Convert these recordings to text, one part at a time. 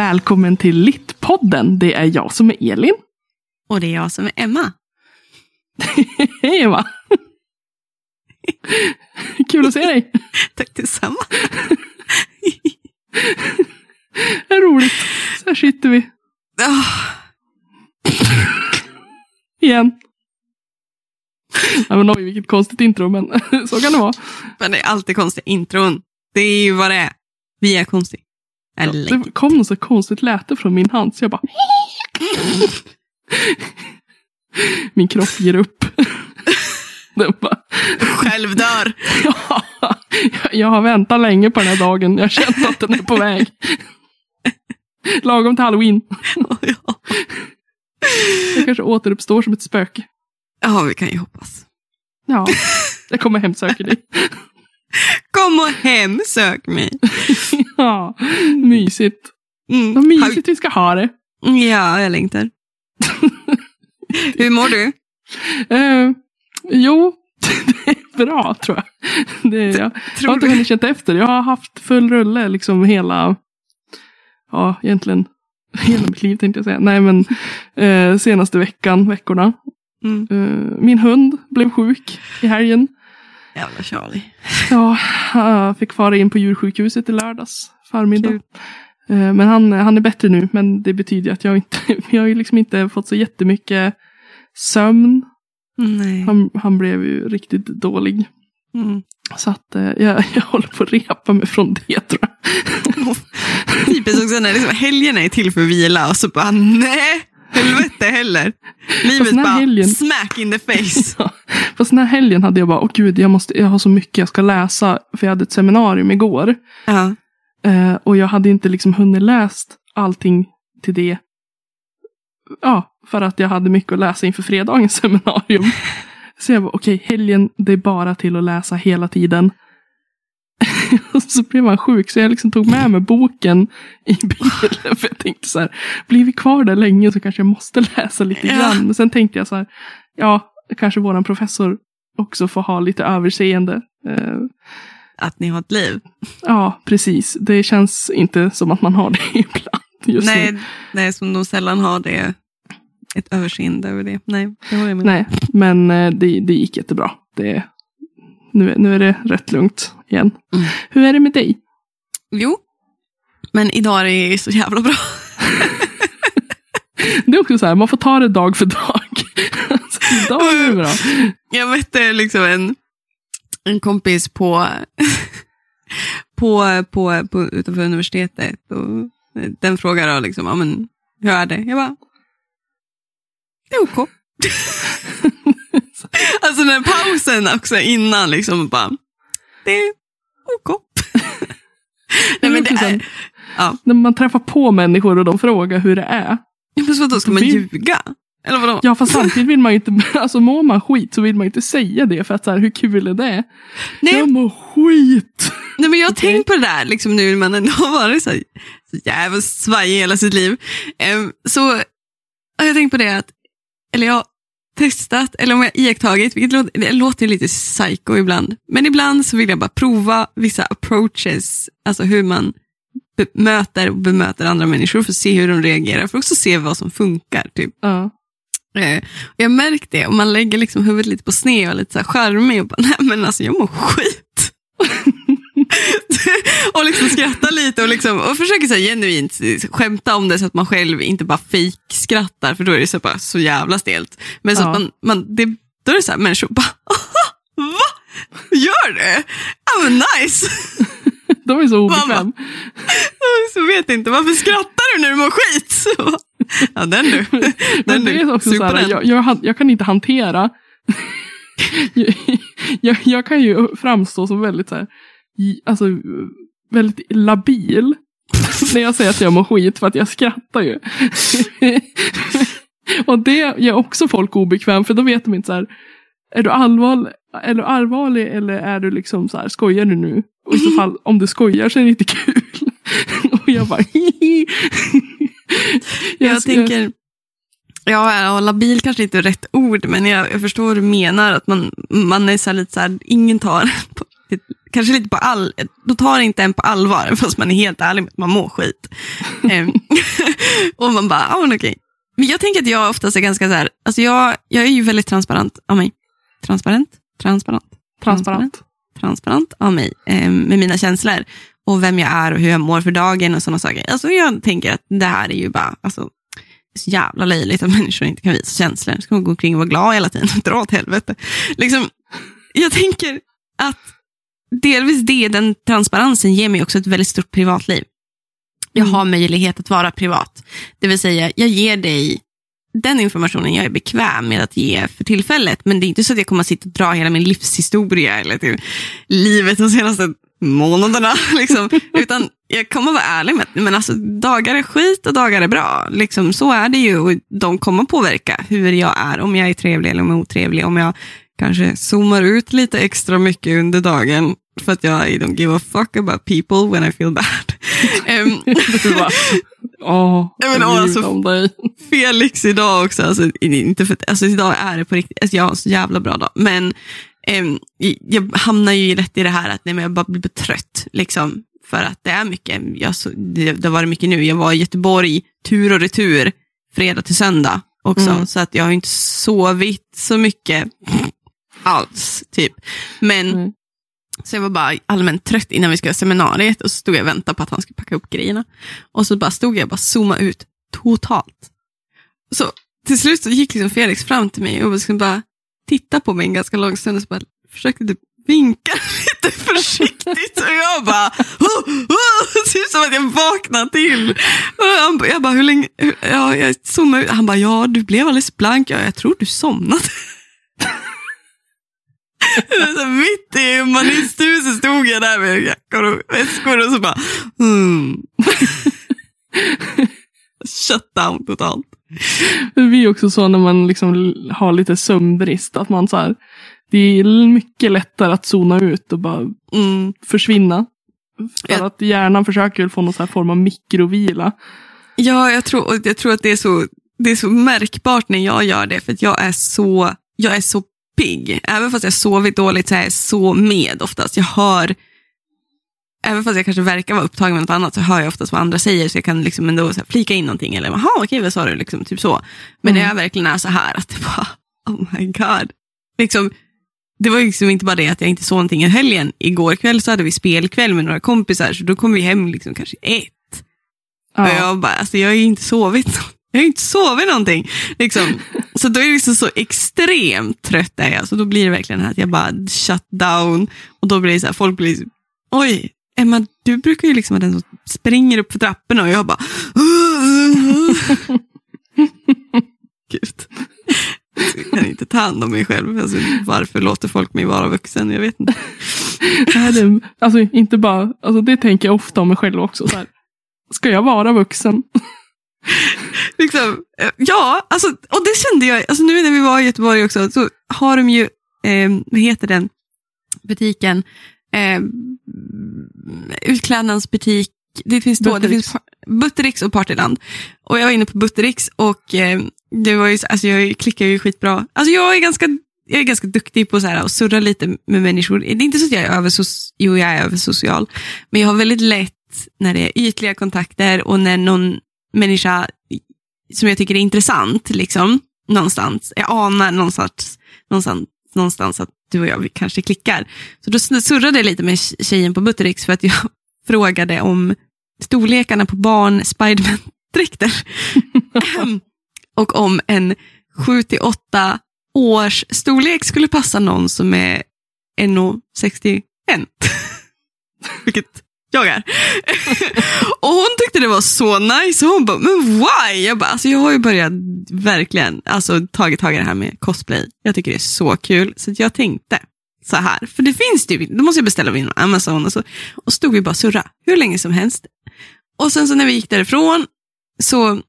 Välkommen till Littpodden. Det är jag som är Elin. Och det är jag som är Emma. Hej Eva! Kul att se dig. Tack detsamma. Det är roligt. Så här sitter vi Oh, igen. Ja, men oj, vilket konstigt intro, men så kan det vara. men det är alltid konstiga intron. Det är ju vad det är. Vi är konstiga. Det kom något så konstigt läte från min hand, så jag bara... Min kropp ger upp. Den bara, Själv dör. ja, jag har väntat länge på den här dagen. Jag känner att den är på väg. Lagom till halloween. ja. Jag kanske återuppstår som ett spöke. ja, vi kan ju hoppas. Ja, jag kommer hemsöka dig. Kom och hemsök mig. Ja, mysigt. Mm. Vad mysigt vi ska ha det. Ja, jag längtar. Hur mår du? Eh, jo, det är bra tror jag. Det jag, jag har Tror inte hunnit känna efter. Jag har haft full rulle liksom hela, ja egentligen hela mitt liv tänkte jag säga. Nej men eh, senaste veckan, veckorna. Mm. Eh, min hund blev sjuk i helgen. Jävla Charlie. Ja, jag fick fara in på djursjukhuset i lördags förmiddag. Kul. Eh, Men han, han är bättre nu, men det betyder att jag inte, jag har ju liksom inte fått så jättemycket sömn. Nej. Han, han blev ju riktigt dålig. Mm. Så att eh, jag, jag håller på att repa mig från det tror jag. Typiskt också när liksom helgerna är till för vila och så bara nej, helvete heller. Livet bara helgen- smack in the face. Fast den här helgen hade jag bara, åh gud, jag, måste, jag har så mycket jag ska läsa. För jag hade ett seminarium igår. Ja. Eh, och jag hade inte liksom hunnit läst allting till det. Ja, för att jag hade mycket att läsa inför fredagens seminarium. Så jag var okej, helgen, det är bara till att läsa hela tiden. och så blev han sjuk, så jag liksom tog med mig boken i bilen. För jag tänkte så här, blir vi kvar där länge så kanske jag måste läsa lite Ja. grann. Men sen tänkte jag så här, ja, kanske våran professor också får ha lite överseende. Eh, Att ni har ett liv. Ja, precis. Det känns inte som att man har det ibland just nu. Nej, nej, som de sällan har det. Ett överseende över det. Nej, det håller jag med. Nej, men eh, det, det gick jättebra. Det, nu, är- nu är det rätt lugnt igen. Mm. Hur är det med dig? Jo, men idag är det så jävla bra. Det är också så här, man får ta det dag för dag. alltså, idag är det bra. Jag mötte liksom en, en kompis på, på, på, på, utanför universitetet. Och den frågar då liksom, ja, men, hur är det? Jag bara, det är OK. alltså den pausen också innan liksom bara, det är OK. Nej, men det så är, ja. När man träffar på människor och de frågar hur det är. Men så då ska man ljuga? Eller vadå? Ja, fast samtidigt vill man ju inte, alltså mår man skit så vill man inte säga det för att så här, hur kul är det? Nej. Jag mår skit. Nej, men jag har Okej. tänkt på det där liksom nu när man ändå har varit så, här, så jävla svajig hela sitt liv. Ehm, så har jag tänkt på det att, eller jag testat, eller om jag iakttagit, vilket låter, det låter lite psycho ibland, men ibland så vill jag bara prova vissa approaches, alltså hur man möter och bemöter andra människor för att se hur de reagerar, för att också se vad som funkar. Typ. Ja. Eh, och jag märkt det, och man lägger liksom huvudet lite på sned och är lite så här charmig och bara, nej men alltså jag mår skit. Och liksom skrattar lite och, liksom, och försöker så genuint skämta om det så att man själv inte bara fake skrattar för då är det så, bara så jävla stelt. Men så Ja. att man, man det, då är det så här människor bara, va? Gör du? Ja men nice. De är så obekväm. så vet inte, varför skrattar du när du mår skit? Ja den du. Den Men det är också så här, jag, jag, jag kan inte hantera jag, jag, kan ju framstå som väldigt så här, alltså, väldigt labil när jag säger att jag mår skit för att jag skrattar ju. Och det gör också folk obekväm för då vet de inte så här, är du allvarlig, är du allvarlig eller är du liksom så här, skojar du nu? Och i så fall, om du skojar så är det inte kul. Och jag bara, hihi. Jag tänker, ja, labil kanske inte är rätt ord, men jag, jag förstår vad du menar. Att man, man är så här lite så här, ingen tar på, kanske lite på all, då tar inte en på allvar fast man är helt ärlig med att man mår skit. Ehm, och man bara, ja men okej. Men jag tänker att jag oftast är ganska så här, alltså jag, jag är ju väldigt transparent av mig. Transparent? Transparent? Transparent. transparent av mig eh, med mina känslor och vem jag är och hur jag mår för dagen och sådana saker. Alltså jag tänker att det här är ju bara alltså, så jävla löjligt att människor inte kan visa känslor. Ska man gå omkring och vara glad hela tiden? Dra åt helvete. Liksom, jag tänker att delvis det, den transparensen ger mig också ett väldigt stort privatliv. Jag har möjlighet att vara privat. Det vill säga, jag ger dig den informationen jag är bekväm med att ge för tillfället. Men det är inte så att jag kommer att sitta och dra hela min livshistoria eller typ livet de senaste månaderna. Liksom. Utan jag kommer att vara ärlig med att men alltså, dagar är skit och dagar är bra. Liksom, så är det ju och de kommer påverka hur jag är. Om jag är trevlig eller om jag är otrevlig. Om jag kanske zoomar ut lite extra mycket under dagen för att jag I don't give a fuck about people when I feel bad. um, Åh, men, bryr alltså, mig om dig. Felix idag också, alltså, inte för, alltså, idag är det på riktigt, alltså, jag har en så jävla bra dag. Men ehm, jag hamnar ju lätt i det här att nej, men jag bara blir trött. Liksom, för att det är mycket, jag, så, det, det varit mycket nu. Jag var i Göteborg tur och retur, fredag till söndag också. Mm. Så att jag har inte sovit så mycket alls. typ. Men Mm så jag var bara allmänt trött innan vi skulle ha seminariet och så stod jag och väntade på att han skulle packa upp grejerna. Och så bara stod jag och bara zoomade ut totalt. Så till slut så gick liksom Felix fram till mig och liksom bara titta på mig en ganska lång stund och så bara försökte typ vinka lite försiktigt. Och jag bara, oh, oh, det ser ut som att jag vaknade till. Och han, jag bara, hur länge, hur- ja, jag zoomade ut. Han bara, ja du blev alldeles blank. Ja, jag tror du somnade så mitt i humanisthuset stod jag där med jackor och väskor och så bara, hmm. Shut down totalt. Det blir också så när man liksom har lite sömnbrist. Att man så här, det är mycket lättare att zona ut och bara Mm. försvinna. För Ja. att hjärnan försöker få någon så här form av mikrovila. Ja, jag tror, jag tror att det är, så, det är så märkbart när jag gör det, för jag är så, jag är så pigg. Även fast jag sovit dåligt så är jag så med oftast. Jag hör, även fast jag kanske verkar vara upptagen med något annat, så hör jag oftast vad andra säger, så jag kan liksom ändå så flika in någonting. Eller, jaha, okej, vad sa du? Liksom, typ så. Men Mm. när jag verkligen är så här, att det bara, oh my god. Liksom, det var liksom inte bara det att jag inte såg någonting i helgen. Igår kväll så hade vi spelkväll med några kompisar, så då kom vi hem liksom kanske ett. Och Ja. jag bara, alltså jag har ju inte sovit. Jag har inte sovit någonting. Liksom. Så då är jag liksom så extremt trött är jag. Så alltså. då blir det verkligen att jag bara shut down. Och då blir det så här, folk blir, oj, Emma, du brukar ju liksom vara den som springer upp för trapporna och jag bara, gud. Jag kan inte ta hand om mig själv. Alltså, varför låter folk mig vara vuxen? Jag vet inte. Det, är, alltså, inte bara, alltså, det tänker jag ofta om mig själv också. Så här. Ska jag vara vuxen? liksom, eh, ja, alltså, och det kände jag, alltså nu när vi var i Göteborg också, så har de ju, eh, vad heter den butiken, eh, utklädnadsbutik, det finns då, det Buttericks. finns par- Buttericks och Partyland. Och jag var inne på Buttericks och eh, det var ju, så- alltså jag klickar ju skitbra. Alltså jag är ganska, jag är ganska duktig på så här, att surra lite med människor. Det är inte så att jag är översocial, jo jag är översocial, men jag har väldigt lätt när det är ytliga kontakter och när någon människa som jag tycker är intressant, liksom, någonstans. Jag anar någonstans, någonstans, någonstans att du och jag kanske klickar. Så då surrade jag lite med tjejen på Buttericks för att jag frågade om storlekarna på barn Spiderman-dräkter. och om en 7-8 års storlek skulle passa någon som är 1,61. Vilket jag är. och hon tyckte det var så nice. Och hon bara, men why? Jag bara, alltså jag har ju börjat verkligen, alltså tagit tag i det här med cosplay. Jag tycker det är så kul. Så att jag tänkte så här, för det finns ju, då måste jag beställa via Amazon. Och så, och stod vi bara och surra hur länge som helst. Och sen så när vi gick därifrån så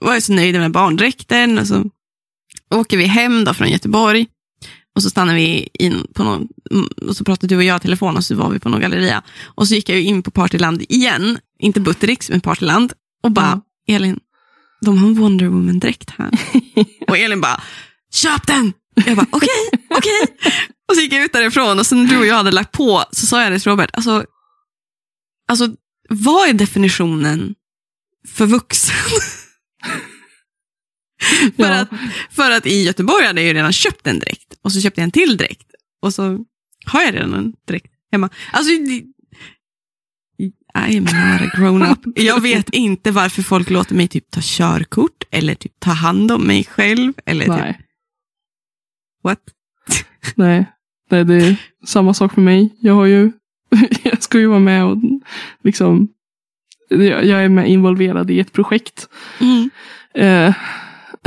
var jag så nöjd med barndräkten. Och så åker vi hem då från Göteborg. Och så stannar vi in på någon, mm, och så pratade du och jag i telefon och så var vi på någon galleria. Och så gick jag ju in på Partyland igen, inte Buttericks men Partyland. Och bara, Mm. Elin, de har en Wonder Woman-dräkt här. och Elin bara, köp den! Jag bara, okej, okej. Och så gick jag ut därifrån och sen när du och jag hade lagt på så sa jag det till Robert, alltså, alltså vad är definitionen för vuxen? För, Ja. att, för att i Göteborg hade jag ju redan köpt en dräkt och så köpte jag en till dräkt och så har jag redan en dräkt hemma. Alltså, det- I am not a grown up. Jag vet inte varför folk låter mig typ ta körkort eller typ ta hand om mig själv. Eller typ, Nej. what? Nej. Nej, det är samma sak för mig. Jag har ju, jag ska ju vara med och liksom, jag är med involverad i ett projekt. Mm. Eh,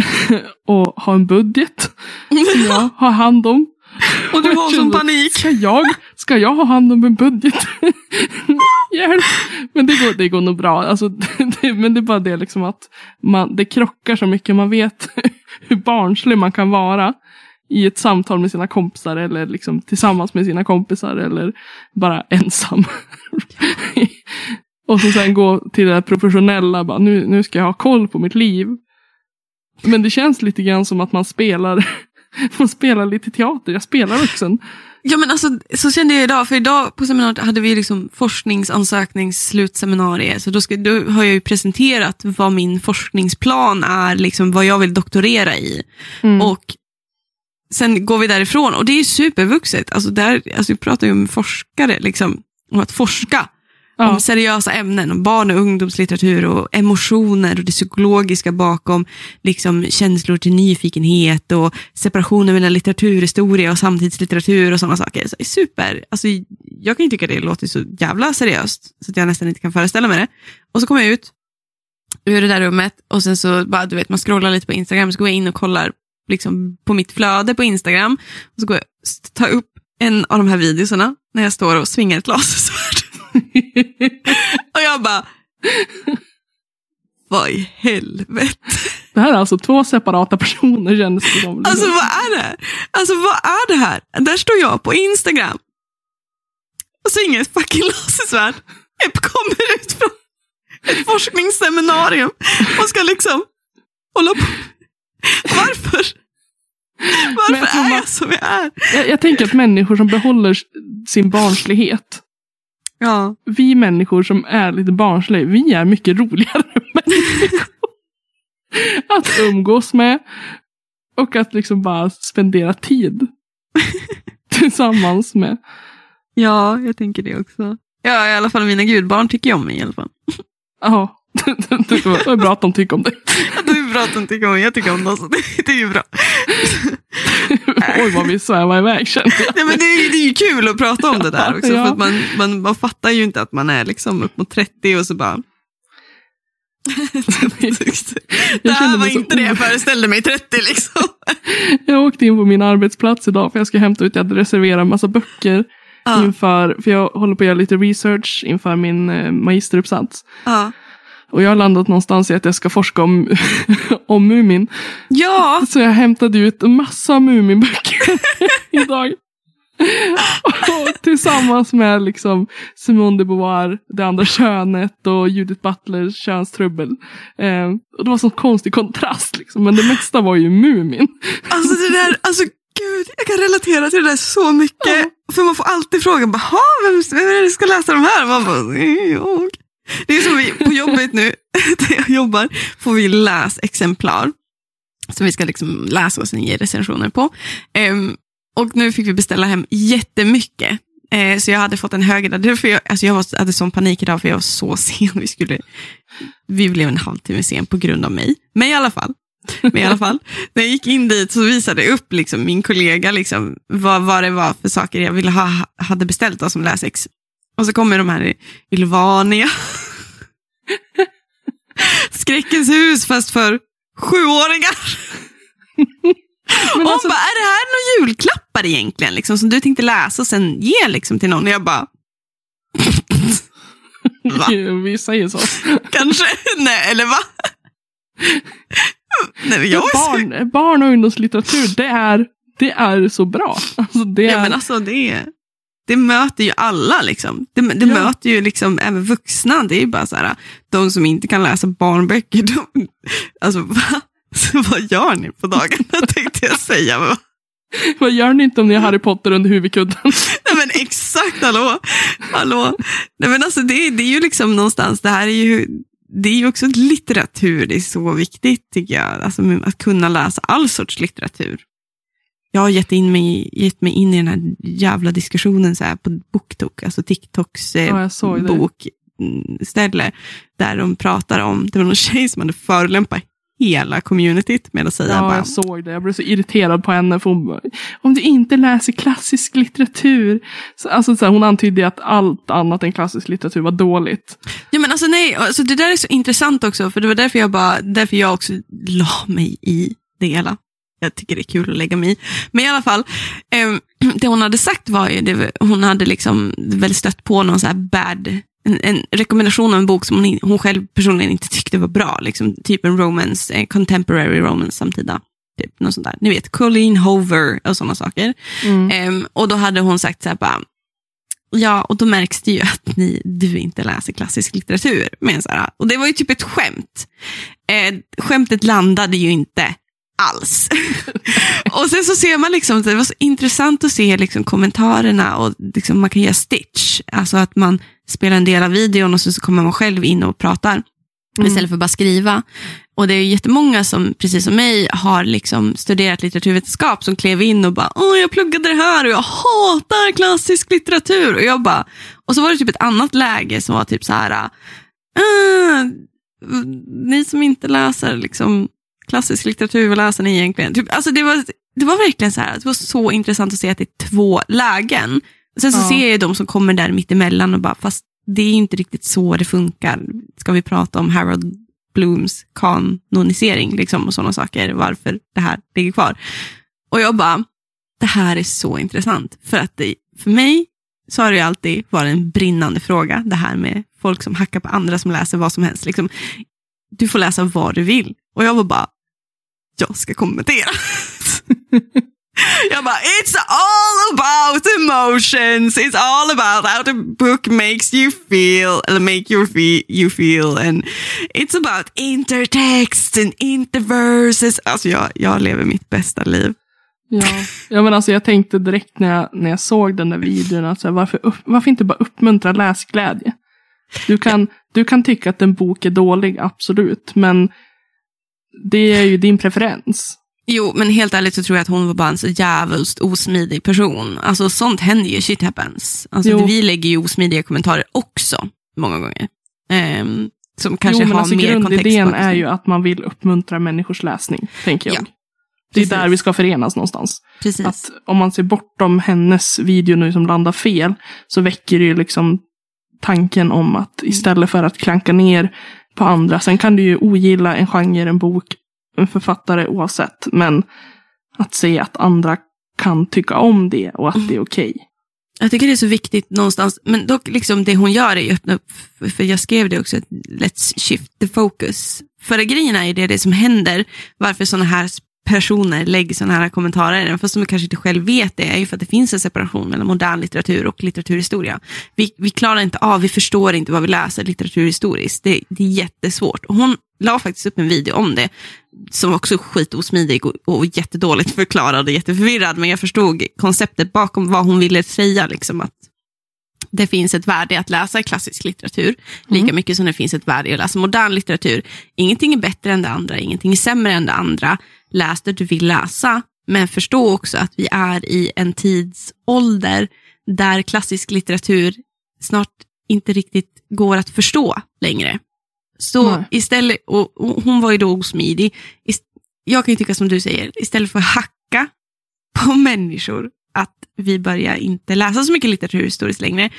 och har en budget som jag har hand om. Och du har sån panik. Ska jag, ska jag ha hand om en budget? Hjälp! Men det går, det går nog bra. Alltså, det, men det är bara det liksom att man, det krockar så mycket. Man vet hur barnslig man kan vara i ett samtal med sina kompisar eller liksom tillsammans med sina kompisar eller bara ensam. och så sen gå till det professionella, bara, nu, nu ska jag ha koll på mitt liv. Men det känns lite grann som att man spelar, man spelar lite teater. Jag spelar vuxen. Ja men alltså så kände jag idag, för idag på seminariet hade vi liksom forskningsansökningsslutseminarier. Så då, ska, då har jag ju presenterat vad min forskningsplan är, liksom vad jag vill doktorera i. Mm. Och sen går vi därifrån och det är supervuxet. Alltså där, alltså vi pratar ju om forskare, liksom, om att forska. Ja. Om seriösa ämnen, om barn och ungdomslitteratur och emotioner och det psykologiska bakom liksom, känslor till nyfikenhet och separationen mellan litteraturhistoria och samtidslitteratur och sådana saker. Så super, alltså, jag kan ju tycka det låter så jävla seriöst så att jag nästan inte kan föreställa mig det. Och så kommer jag ut ur det där rummet och sen så bara, du vet, man scrollar lite på Instagram, så går jag in och kollar liksom, på mitt flöde på Instagram och så går jag och tar upp en av de här videorna när jag står och svingar ett lasersvärd. Och jag bara, vad i helvete? Det här är alltså två separata personer kändes det som. Alltså vad är det? Alltså vad är det här? Där står jag på Instagram och svingar ett fucking lasersvärd. Jag kommer ut från ett forskningsseminarium och ska liksom hålla på. Varför? Varför jag är jag som jag är? jag, jag tänker att människor som behåller sin barnslighet, Ja. vi människor som är lite barnsliga, vi är mycket roligare människor. Att umgås med och att liksom bara spendera tid tillsammans med. ja, jag tänker det också. Ja, i alla fall mina gudbarn tycker ju om mig i alla fall. Ja, det var bra att de tycker om det. Är bra att de tycker om jag tycker om dem, så det, det är ju bra. Oj vad vi svävar iväg känner jag. Nej, men det, är, det är ju kul att prata om det där också. Ja. För att man, man, man fattar ju inte att man är liksom upp mot 30 och så bara... det här var inte det jag föreställde mig 30 liksom. Jag åkte in på min arbetsplats idag för jag ska hämta ut, jag hade reserverat en massa böcker Ja, inför, för jag håller på att göra lite research inför min eh, magisteruppsats. ja. Och jag har landat någonstans i att jag ska forska om, om Mumin. ja, Så jag hämtade ut en massa Muminböcker idag. och tillsammans med liksom Simone de Beauvoir, Det andra könet och Judith Butlers Könstrubbel. Eh, och det var sån konstig kontrast liksom, men det mesta var ju Mumin. alltså det där, alltså gud, jag kan relatera till det där så mycket. För man får alltid frågan, bara, "Ha, vem, vem är det som ska läsa de här? Man bara, "Det är jag. Det är som vi på jobbet nu, där jag jobbar, får vi läsexemplar. Som vi ska liksom läsa och sen ge recensioner på. Um, och nu fick vi beställa hem jättemycket. Eh, så jag hade fått en högre. Därför jag, alltså jag var, hade sån panik idag för jag var så sen. Vi, skulle, vi blev en halvtimme sen på grund av mig. Men i alla fall. Men i alla fall, när jag gick in dit så visade jag upp liksom, min kollega liksom, vad, vad det var för saker jag ville ha, hade beställt då, som läsex. Och så kommer de här i Ylvania. Skräckens hus fast för sjuåringar. Men Och hon alltså, bara, är det här några julklappar egentligen? Liksom, som du tänkte läsa och sen ge liksom, till någon? Och jag bara, va? vi säger så. kanske? Nej, eller va? Nej, jag är barn, barn och ungdomslitteratur, det är, det är så bra. Alltså, det är, Ja, men alltså det, det möter ju alla. Liksom. Det, det Ja. möter ju liksom även vuxna. Det är bara så här, de som inte kan läsa barnböcker, de, alltså va? Så vad gör ni på dagarna tänkte jag säga. Vad gör ni inte om ni har Harry Potter under huvudkudden? Nej men exakt, hallå. hallå. Nej men alltså det, det är ju liksom någonstans, det här är ju, det är ju också litteratur, det är så viktigt tycker jag. Alltså att kunna läsa all sorts litteratur. Jag har gett, in mig, gett mig in i den här jävla diskussionen så här på BookTok, alltså TikToks eh, Ja, bokställe, där de pratar om, det var någon tjej som hade förolämpat hela communityt med att säga Ja, bara, jag såg det. Jag blev så irriterad på henne. För hon, bara, om du inte läser klassisk litteratur. Så, alltså, så här, hon antydde att allt annat än klassisk litteratur var dåligt. Ja men alltså nej, alltså, det där är så intressant också, för det var därför jag, bara, därför jag också la mig i det hela. Jag tycker det är kul att lägga mig i. Men i alla fall, eh, det hon hade sagt var ju, det, hon hade liksom väl stött på någon så här bad, en, en rekommendation av en bok som hon, hon själv personligen inte tyckte var bra. Liksom, typ en romance, eh, contemporary romance samtida. Typ, något sånt där. Ni vet, Colleen Hoover och sådana saker. Ehm, och då hade hon sagt så här bara, ja, och då märks det ju att ni, du inte läser klassisk litteratur. Men så här, och det var ju typ ett skämt. Eh, skämtet landade ju inte alls. och sen så ser man liksom, det var så intressant att se liksom kommentarerna och liksom man kan göra stitch. Alltså att man spelar en del av videon och så, så kommer man själv in och pratar. Istället för bara skriva. Och det är ju jättemånga som, precis som mig, har liksom studerat litteraturvetenskap som klev in och bara, åh jag pluggade det här och jag hatar klassisk litteratur. Och jag bara, och så var det typ ett annat läge som var typ så här, "Ah, ni som inte läser liksom klassisk litteratur, vad läser ni egentligen? Typ, alltså det, var, det var verkligen så här, det var så intressant att se att det är två lägen. Sen så Ja. ser jag de som kommer där mitt emellan och bara, fast det är inte riktigt så det funkar. Ska vi prata om Harold Blooms kanonisering liksom, och sådana saker, varför det här ligger kvar. Och jag bara, det här är så intressant. För att det, för mig så har det ju alltid varit en brinnande fråga, det här med folk som hackar på andra som läser vad som helst. Liksom, du får läsa vad du vill. Och jag var bara, jag ska kommentera. jag bara, it's all about emotions. It's all about how the book makes you feel, eller make you feel, you feel. And it's about intertext and interverses. Alltså jag, jag lever mitt bästa liv. Ja, ja men alltså jag tänkte direkt när jag, när jag såg den där videon, alltså, varför, upp, varför inte bara uppmuntra läsglädje? Du kan, du kan tycka att en bok är dålig, absolut, men det är ju din preferens. Jo, men helt ärligt så tror jag att hon var bara en så jävligt osmidig person. Alltså sånt händer ju, shit happens. Alltså, vi lägger ju osmidiga kommentarer också, många gånger. Ehm, som kanske jo, men har alltså mer kontext. grundidén är ju att man vill uppmuntra människors läsning, tänker jag. Ja, det är precis. där vi ska förenas någonstans. Precis. Att om man ser bortom hennes video nu som landar fel, så väcker det ju liksom tanken om att istället för att klanka ner på andra, sen kan du ju ogilla en genre, en bok, en författare oavsett, men att se att andra kan tycka om det och att det är okej. Jag tycker det är så viktigt någonstans, men dock liksom det hon gör är ju öppna upp, för- jag skrev det också, let's shift the focus. För grejen är ju det, det som händer, varför sådana här personer lägger sådana här kommentarer, även fast de kanske inte själv vet det, är ju för att det finns en separation mellan modern litteratur och litteraturhistoria. Vi, vi klarar inte av, vi förstår inte vad vi läser litteraturhistoriskt. Det, det är jättesvårt. Och hon la faktiskt upp en video om det, som också skitosmidig och, och jättedåligt förklarad och jätteförvirrad, men jag förstod konceptet bakom vad hon ville säga, liksom att det finns ett värde i att läsa klassisk litteratur, lika mycket som det finns ett värde i att läsa modern litteratur. Ingenting är bättre än det andra, ingenting är sämre än det andra. Läs det du vill läsa, men förstå också att vi är i en tidsålder där klassisk litteratur snart inte riktigt går att förstå längre. Så Nej. istället, och, och hon var ju då osmidig, Ist- jag kan ju tycka som du säger, istället för att hacka på människor att vi börjar inte läsa så mycket litteratur historiskt längre.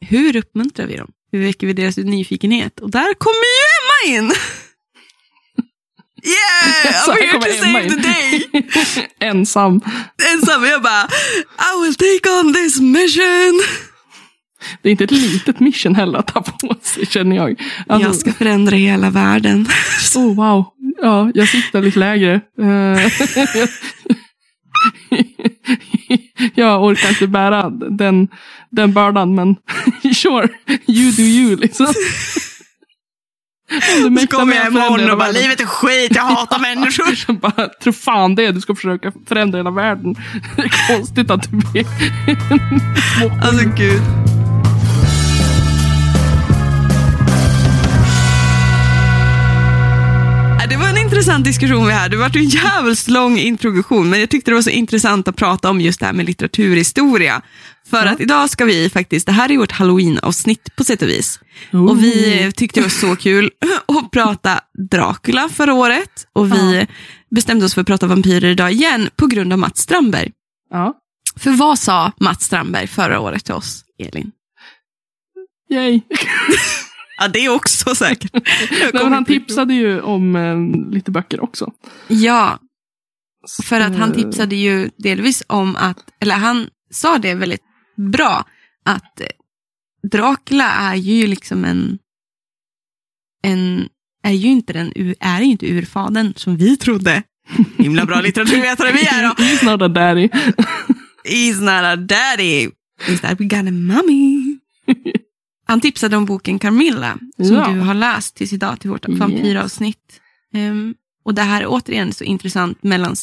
Hur uppmuntrar vi dem? Hur väcker vi deras nyfikenhet? Och där kommer ju Emma in! Yeah! I'm here to save the day! Ensam. Ensam, jag bara, I will take on this mission! Det är inte ett litet mission heller att ta på sig, känner jag. Alltså, jag ska förändra hela världen. Oh wow. Ja, jag sitter lite lägre. Eh, jag orkar inte bära den, den bördan, men sure, you do you liksom. Du Så kommer jag imorgon och bara, livet är skit, jag hatar människor. Jag bara, tro fan det, du ska försöka förändra hela världen. Det är konstigt att du blir Alltså gud. Det var en intressant diskussion vi hade. Det var en jävligt lång introduktion, men jag tyckte det var så intressant att prata om just det här med litteraturhistoria. För Ja. att idag ska vi faktiskt, det här är vårt halloween-avsnitt på sätt och vis. Och vi eh, tyckte det var så kul att prata Dracula förra året. Och vi bestämde oss för att prata vampyrer idag igen på grund av Mats Strandberg. Ja. För vad sa Mats Strandberg förra året till oss, Elin? Yay. Ja, det är också säkert. Nej, han tipsade ju om eh, lite böcker också. Ja, för att han tipsade ju delvis om att, eller han sa det väldigt bra, att eh, Dracula är ju liksom en, en är ju inte den, är ju inte urfadern som vi trodde. Himla bra litteraturvetare vi är då. He's not a daddy. He's not a daddy. He's that we got a mommy. Han tipsade om boken Carmilla, som Ja. du har läst tills idag till vårt Yes. vampyravsnitt. Ehm, och det här är återigen så intressant mellan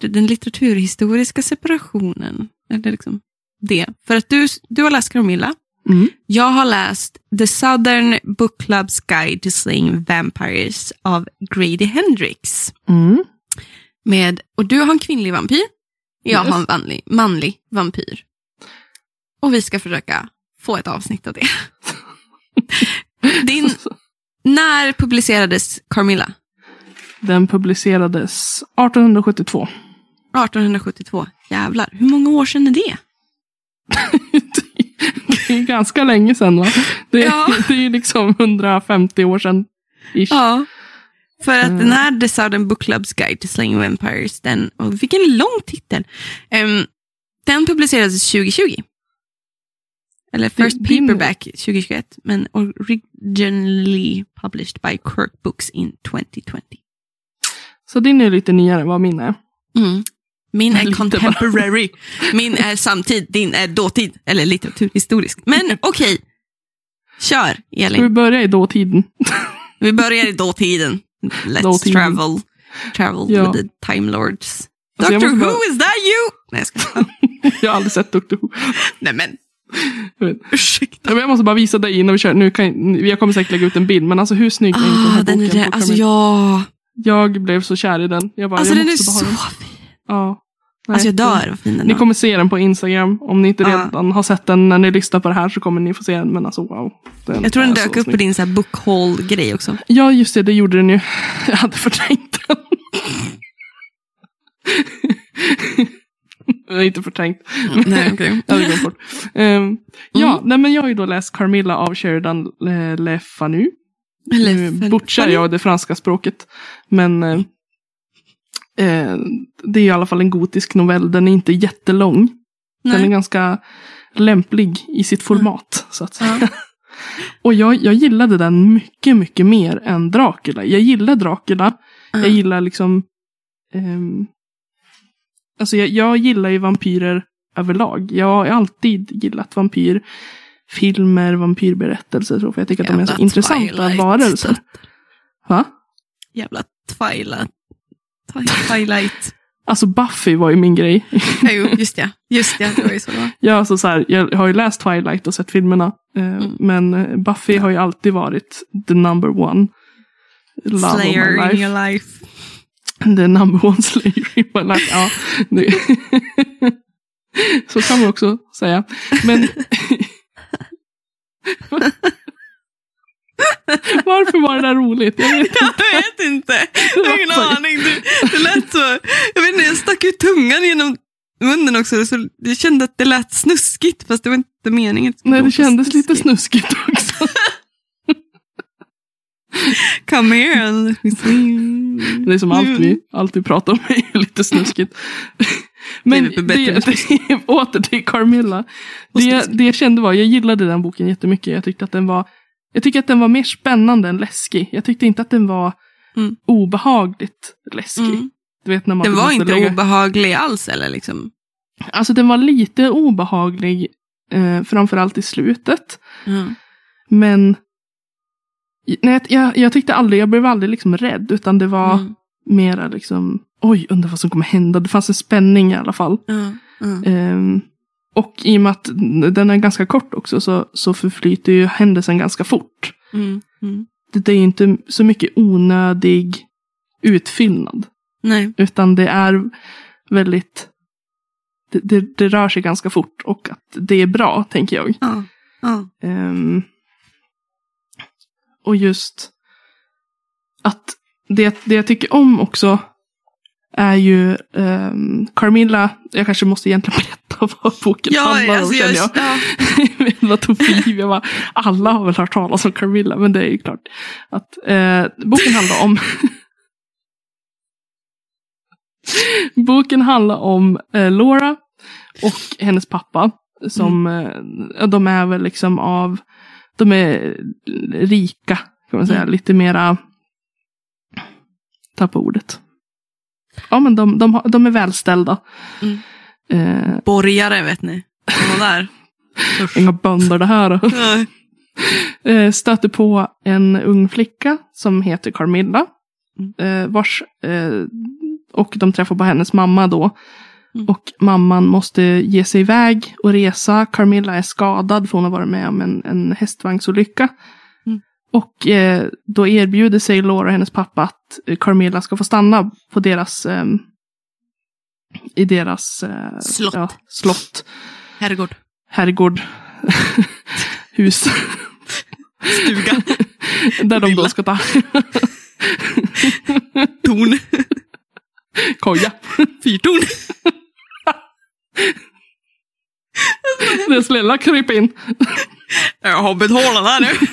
den litteraturhistoriska separationen. Eller liksom det. För att du, du har läst Carmilla. Mm. Jag har läst The Southern Book Club's Guide to Slaying Vampires av Grady Hendrix. Mm. Med, och du har en kvinnlig vampyr. Jag Yes. har en manlig, manlig vampyr. Och vi ska försöka få ett avsnitt av det. Din, när publicerades Carmilla? Den publicerades 1872. 1872. Jävlar, hur många år sedan är det? Det är ganska länge sedan va? Det, Ja. det är liksom 150 år sedan. Ish. Ja. För att Mm. den här The Southern Book Club's Guide to Slaying Vampires, den, och vilken lång titel. Ehm, den publicerades 2020. Eller First Paperback 2021, men originally published by Kirk Books in 2020. Så din är lite nyare än vad min är. Mm. Min är contemporary. Min är samtid, din är dåtid. Eller litteraturhistorisk. Men okej, kör Ska vi Elin. börja i dåtiden? Vi börjar i dåtiden. Let's Dåtiden. travel. Travel Ja. with the time lords. Alltså, Doctor Who, bara- is that you? Nej, jag ska jag har aldrig sett Dr. Who. Nej men, ursäkta. Jag måste bara visa dig innan vi kör. Nu kan, jag kommer säkert lägga ut en bild, men alltså hur snygg är inte den Ah, här den är boken? det. på Alltså ja. Jag blev så kär i den. Jag bara, Alltså jag den är så den. fin. Ja. Nej, Alltså jag dör vad fin den Ni är. kommer se den på Instagram. Om ni inte Ja. redan har sett den när ni lyssnar på det här så kommer ni få se den. Men alltså wow. Den Jag tror den är dök så upp på snygg. din så här book haul-grej också. Ja, just det. Det gjorde den ju. Jag hade förträngt den. jag har inte förträngt. Nej, okej. Jag hade glömt bort. Ehm, Ja, Mm. nej, men jag har ju då läst Carmilla av Sheridan eh, Le Fanu. Nu butchar jag det franska språket. Men eh, eh, det är i alla fall en gotisk novell. Den är inte jättelång. Den är Nej. ganska lämplig i sitt format. Så att säga. Ja. Och jag, jag gillade den mycket, mycket mer än Dracula. Jag gillar Dracula. Ja. Jag gillar liksom... ehm, alltså jag, jag gillar ju vampyrer överlag. Jag har alltid gillat vampyrfilmer, vampyrberättelser. Så, för jag tycker att de är så Jävla intressanta varelser. Va? Jävla Twilight. Twilight. Alltså Buffy var ju min grej. Ja, jo, just det. Just det, det var ju så var. Jag, alltså så här, jag har ju läst Twilight och sett filmerna. Eh, Mm. Men eh, Buffy har ju alltid varit the number one. Love of my Slayer in life. your life. The number one slayer in my life. Ja. Så kan man också säga. Men Varför var det där roligt? Jag vet inte. Jag vet inte. Jag har ingen aning. Du, det lät så. Jag vet inte, jag stack ut tungan genom munnen också. Så jag kände att det lät snuskigt fast det var inte meningen. Nej, det kändes lite snuskigt. snuskigt också. Come here and. Det är som allt vi, allt vi pratar om är lite snuskigt. Men Det det, det, åter till Carmilla. Det, snuskigt. det jag kände var, jag gillade den boken jättemycket. Jag tyckte att den var, jag tycker att den var mer spännande än läskig. Jag tyckte inte att den var Mm. obehagligt läskig. Mm. Du vet när man Den var inte lägga- obehaglig alls eller liksom. Alltså den var lite obehaglig, eh, framförallt i slutet. Mm. Men Nej, jag, jag tyckte aldrig, jag blev aldrig liksom rädd. Utan det var Mm. mera liksom, oj, undrar vad som kommer hända. Det fanns en spänning i alla fall. Ja, ja. Ehm, och i och med att den är ganska kort också så, så förflyter ju händelsen ganska fort. Mm. Mm. Det, är ju inte så mycket onödig utfyllnad. Nej. Utan det är väldigt, det, det, det rör sig ganska fort och att det är bra, tänker jag. Ja. Ja. Ehm, och just att det, det jag tycker om också är ju ehm, Carmilla, jag kanske måste egentligen berätta vad boken Ja, handlar om alltså, känner jag, jag. ja. tog givet, jag bara, alla har väl hört talas om Carmilla, men det är ju klart. Att, eh, boken handlar om Boken handlar om eh, Laura och hennes pappa. Som, eh, de är väl liksom av, de är rika, kan man säga. Mm. Lite mera, tappa ordet. Ja men de, de, de är välställda. Mm. Eh, Borgare, vet ni. Där. Inga bönder det här. Eh, stöter på en ung flicka som heter Carmilla. Eh, vars, eh, och de träffar på hennes mamma då. Mm. Och mamman måste ge sig iväg och resa. Carmilla är skadad för hon har varit med om en, en hästvagnsolycka. Mm. Och eh, då erbjuder sig Laura och hennes pappa att eh, Carmilla ska få stanna på deras ehm, i deras eh, Slott. Ja, slott, Herrgård. herrgård, hus. Stuga. Där de då ska ta Torn. koja. Fyrtorn. Den snälla kryp in. Jag har betalat här nu.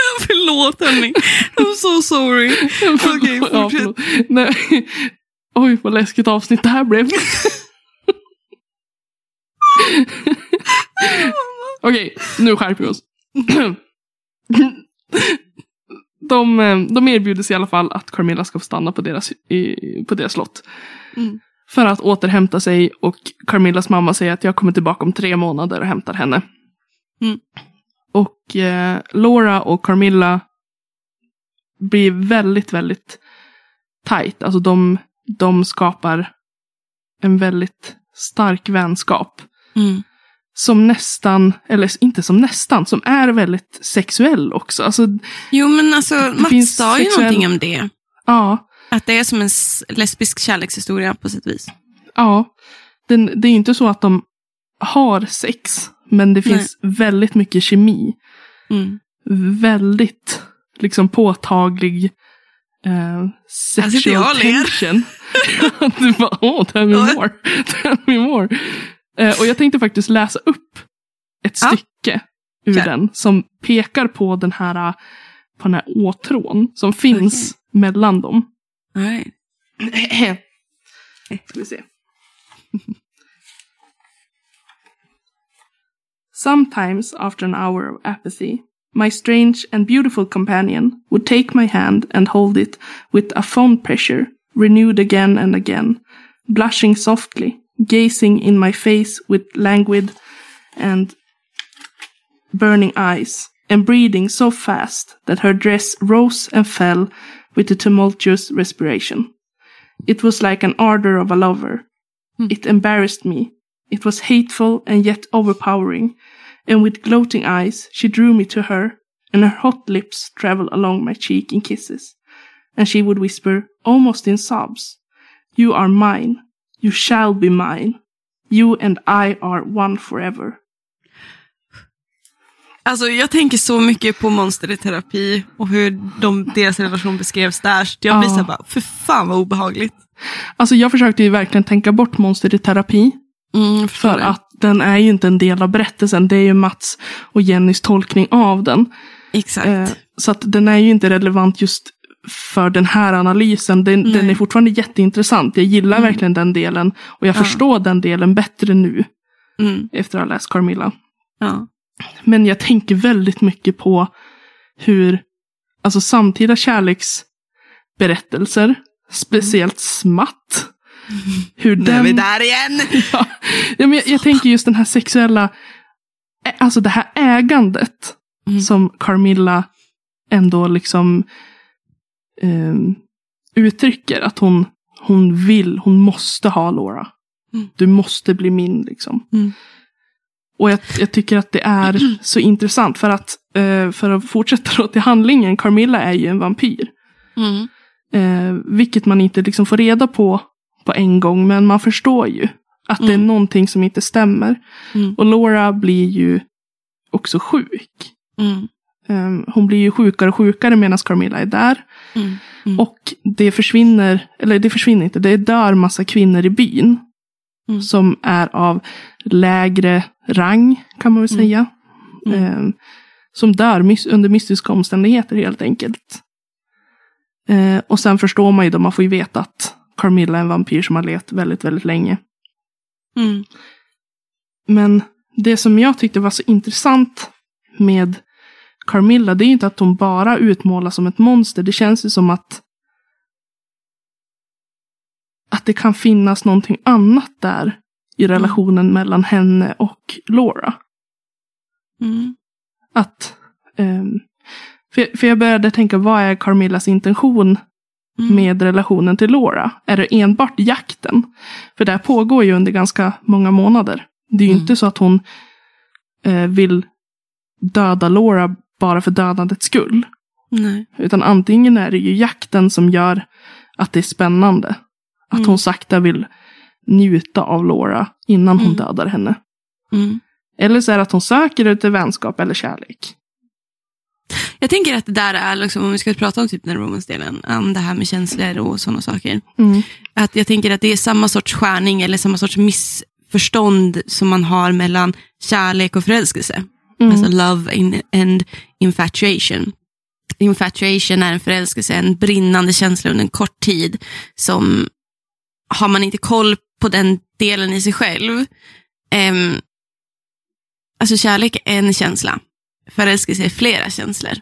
Förlåt hörni. I'm so sorry. Okej, Ja, fortsätt. Nej. Oj, vad läskigt avsnitt det här blev. Okej, nu skärper vi oss. De, eh, de erbjuder sig i alla fall att Carmilla ska få stanna på deras, i, på deras slott. Mm. För att återhämta sig och Carmillas mamma säger att jag kommer tillbaka om tre månader och hämtar henne. Mm. Och eh, Laura och Carmilla blir väldigt, väldigt tajt. Alltså de, de skapar en väldigt stark vänskap. Mm. Som nästan, eller inte som nästan, som är väldigt sexuell också. Alltså, Jo men alltså Mats sa ju sexuell- någonting om det. ja, Att det är som en lesbisk kärlekshistoria på och vis. ja. Den, det är inte så att de har sex, men det Nej. finns väldigt mycket kemi. Mm. Väldigt liksom påtaglig jag sexual tension. du bara, åh, tell me more. tell me more. Eh, och jag tänkte faktiskt läsa upp ett Ja. stycke ur Kör. den som pekar på den här, eh, på den här åtrån som finns mellan dem. Nej. Ska vi se. Sometimes, after an hour of apathy, my strange and beautiful companion would take my hand and hold it with a fond pressure, renewed again and again, blushing softly, gazing in my face with languid and burning eyes, and breathing so fast that her dress rose and fell with the tumultuous respiration. It was like an ardor of a lover. Hmm. It embarrassed me. It was hateful and yet overpowering, and with gloating eyes she drew me to her, and her hot lips traveled along my cheek in kisses. And she would whisper, almost in sobs, You are mine. You shall be mine. You and I are one forever. Alltså jag tänker så mycket på monster i terapi och hur de, deras relation beskrevs där. Så jag blir Ja. så här bara, för fan vad obehagligt. Alltså jag försökte ju verkligen tänka bort monster i terapi. Mm, För det. att den är ju inte en del av berättelsen. Det är ju Mats och Jennys tolkning av den. Exakt. Eh, så att den är ju inte relevant just för den här analysen. Den, den är fortfarande jätteintressant. Jag gillar Mm. verkligen den delen. Och jag Ja. förstår den delen bättre nu. Mm, Efter att ha läst Carmilla. ja. Men jag tänker väldigt mycket på hur alltså samtida kärleksberättelser, speciellt smatt. Hur Nu är vi den, där igen. ja, ja, men jag, jag tänker just den här sexuella, alltså det här ägandet Mm. som Carmilla ändå liksom eh, uttrycker att hon, hon vill, hon måste ha Laura. Mm. Du måste bli min liksom. Mm. Och jag, jag tycker att det är så intressant för att, eh, för att fortsätta då till handlingen, Carmilla är ju en vampyr. Mm. Eh, vilket man inte liksom får reda på på en gång, men man förstår ju att det är Mm. någonting som inte stämmer. Mm. Och Laura blir ju också sjuk. Mm. Eh, hon blir ju sjukare och sjukare medan Carmilla är där. Mm. Mm. Och det försvinner, eller det försvinner inte, det dör massa kvinnor i byn. Mm. Som är av lägre rang, kan man väl Mm. säga. Mm. Eh, som dör under mystiska omständigheter helt enkelt. Eh, och sen förstår man ju då, man får ju veta att Carmilla är en vampyr som har levt väldigt, väldigt länge. Mm. Men det som jag tyckte var så intressant med Carmilla, det är ju inte att hon bara utmålas som ett monster. Det känns ju som att att det kan finnas någonting annat där i relationen mellan henne och Laura. Mm. Att, ehm, för, för jag började tänka, vad är Carmillas intention Mm. med relationen till Laura? Är det enbart jakten? För det här pågår ju under ganska många månader. Det är ju Mm. inte så att hon eh, vill döda Laura bara för dödandets skull. Nej. Utan antingen är det ju jakten som gör att det är spännande. Att Mm. hon sakta vill njuta av Laura innan hon Mm. dödar henne. Mm. Eller så är det att hon söker efter vänskap eller kärlek. Jag tänker att det där är, liksom, om vi ska prata om typ den romance-delen, om det här med känslor och sådana saker. Mm. Att jag tänker att det är samma sorts skärning eller samma sorts missförstånd som man har mellan kärlek och förälskelse. Mm. Alltså love in, and infatuation. Infatuation är en förälskelse, en brinnande känsla under en kort tid som har man inte koll på den delen i sig själv. ehm, alltså kärlek är en känsla, förälskelse är flera känslor.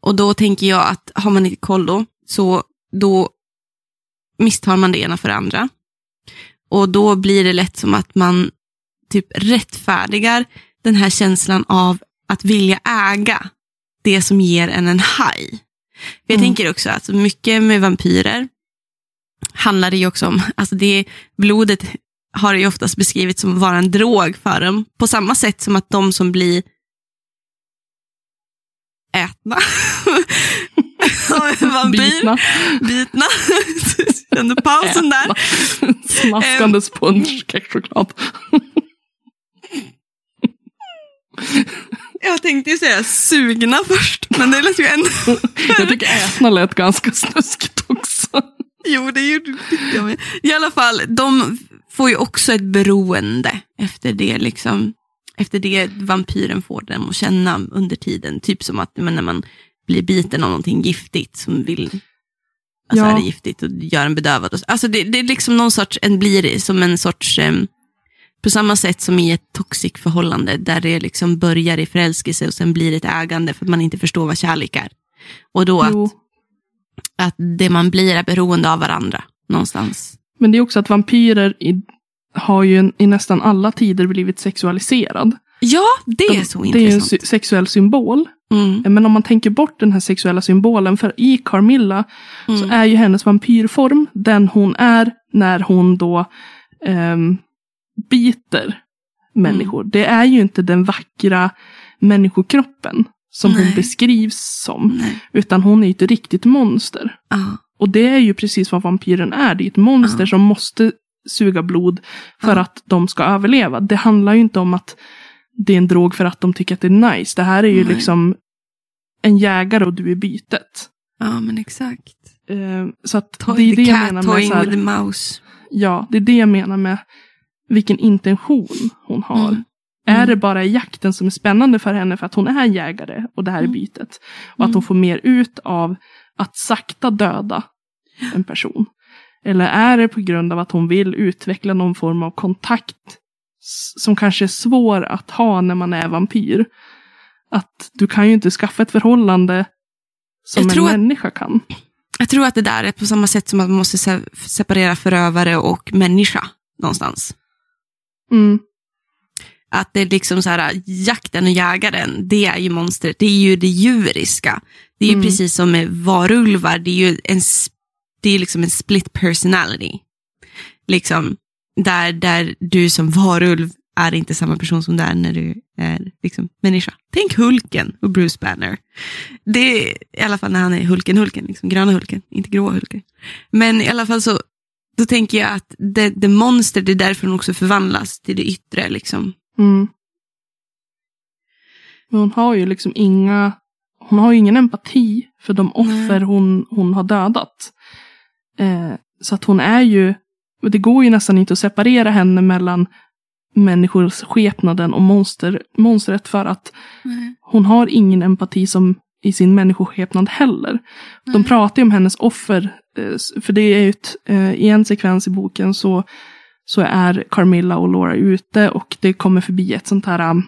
Och då tänker jag att har man inte koll då, så då misstar man det ena för det andra. Och då blir det lätt som att man typ rättfärdigar den här känslan av att vilja äga det som ger en en haj. Jag Mm. tänker också att mycket med vampyrer handlar det ju också om, alltså det blodet har ju oftast beskrivits som att vara en drog för dem. På samma sätt som att de som blir ätna en vampyr, Bitna. bitna, under pausen där. Ätna. Smaskande sponge kexchoklad. Jag tänkte ju säga sugna först, men det lät ju ändå... Jag tycker ätna lät ganska snuskigt också. Jo, det gjorde jag med. I alla fall, de får ju också ett beroende efter det, liksom, efter det vampyren får dem att känna under tiden. Typ som att men, när man blir biten av någonting giftigt som vill, alltså Ja. är det giftigt och gör en bedövad. och. Alltså det, det är liksom någon sorts, en blir som en sorts, em, på samma sätt som i ett toxic förhållande där det liksom börjar i förälskelse och sen blir ett ägande för att man inte förstår vad kärlek är. Och då att, att det man blir är beroende av varandra någonstans. Men det är också att vampyrer i, har ju i nästan alla tider blivit sexualiserad. Ja, det är så det är en intressant. sexuell symbol. Mm, Men om man tänker bort den här sexuella symbolen, för i Carmilla så mm, är ju hennes vampyrform den hon är när hon då ehm, biter människor. Det är ju inte den vackra människokroppen som hon Nej. beskrivs som. nej, Utan hon är ju ett riktigt monster. ja, Och det är ju precis vad vampyren är. Det är ett monster Ja. som måste suga blod för Ja. att de ska överleva. Det handlar ju inte om att det är en drog för att de tycker att det är nice. Det här är ju Nej. liksom en jägare och du är bytet. ja, men exakt. Eh, så att Toy det är det jag menar med toying så här, with the mouse. Ja, det är det jag menar med vilken intention hon har. Mm. Är Mm. det bara jakten som är spännande för henne för att hon är jägare och det här är Mm. bytet? Och att Mm. hon får mer ut av att sakta döda en person? Eller är det på grund av att hon vill utveckla någon form av kontakt som kanske är svår att ha när man är vampyr? Att du kan ju inte skaffa ett förhållande som Jag en tror att- människa kan. Jag tror att det där är på samma sätt som att man måste se- separera förövare och människa någonstans. Mm. Att det är liksom så här, jakten och jägaren, det är ju monstret, det är ju det djuriska. Det är ju Mm. precis som med varulvar, det är ju en, det är liksom en split personality. Liksom, där, där du som varulv är inte samma person som du är när du är liksom, människa. Tänk Hulken och Bruce Banner. Det är i alla fall när han är Hulken, Hulken, liksom, gröna Hulken, inte gråa Hulken. Men i alla fall så då tänker jag att det, det monster, det är därför hon också förvandlas till det yttre. Liksom. Mm. Men hon har ju liksom inga, hon har ju ingen empati för de offer hon, hon har dödat. Eh, så att hon är ju, det går ju nästan inte att separera henne mellan människoskepnaden och monster, monstret för att hon har ingen empati som i sin människoskepnad heller. De Nej. pratar ju om hennes offer, eh, för det är ju ett, eh, i en sekvens i boken så, så är Carmilla och Laura ute och det kommer förbi ett sånt här um,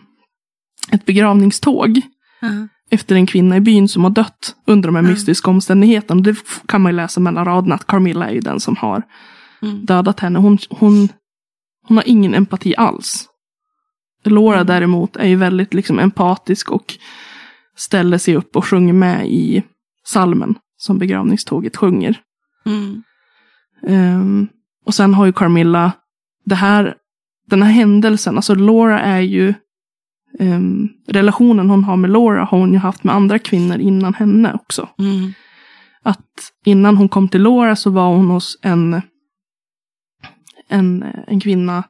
ett begravningståg Ja. Efter en kvinna i byn som har dött under de här mystiska omständigheterna. Det kan man ju läsa mellan raderna att Carmilla är ju den som har Mm. dödat henne. Hon, hon, hon har ingen empati alls. Laura Mm. däremot är ju väldigt liksom empatisk och ställer sig upp och sjunger med i salmen som begravningståget sjunger. Mm. Ehm, och sen har ju Carmilla det här, den här händelsen, alltså Laura är ju ehm, relationen hon har med Laura har hon ju haft med andra kvinnor innan henne också. Mm. Att innan hon kom till Laura så var hon hos en, en, en kvinna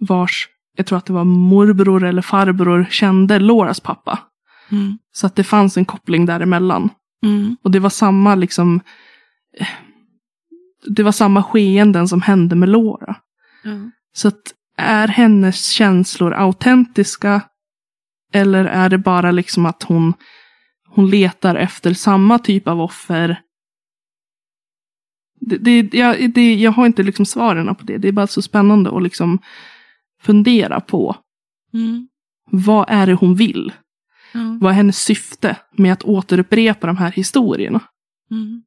vars, jag tror att det var morbror eller farbror, kände Lauras pappa. Mm. Så att det fanns en koppling däremellan. Mm. Och det var samma liksom Det var samma skeenden som hände med Laura. Ja. Så att är hennes känslor autentiska? Eller är det bara liksom att hon, hon letar efter samma typ av offer? Det, det, jag, det, jag har inte liksom svaren på det. Det är bara så spännande att liksom fundera på. Mm. Vad är det hon vill? Ja. Vad är hennes syfte med att återupprepa de här historierna? Mm.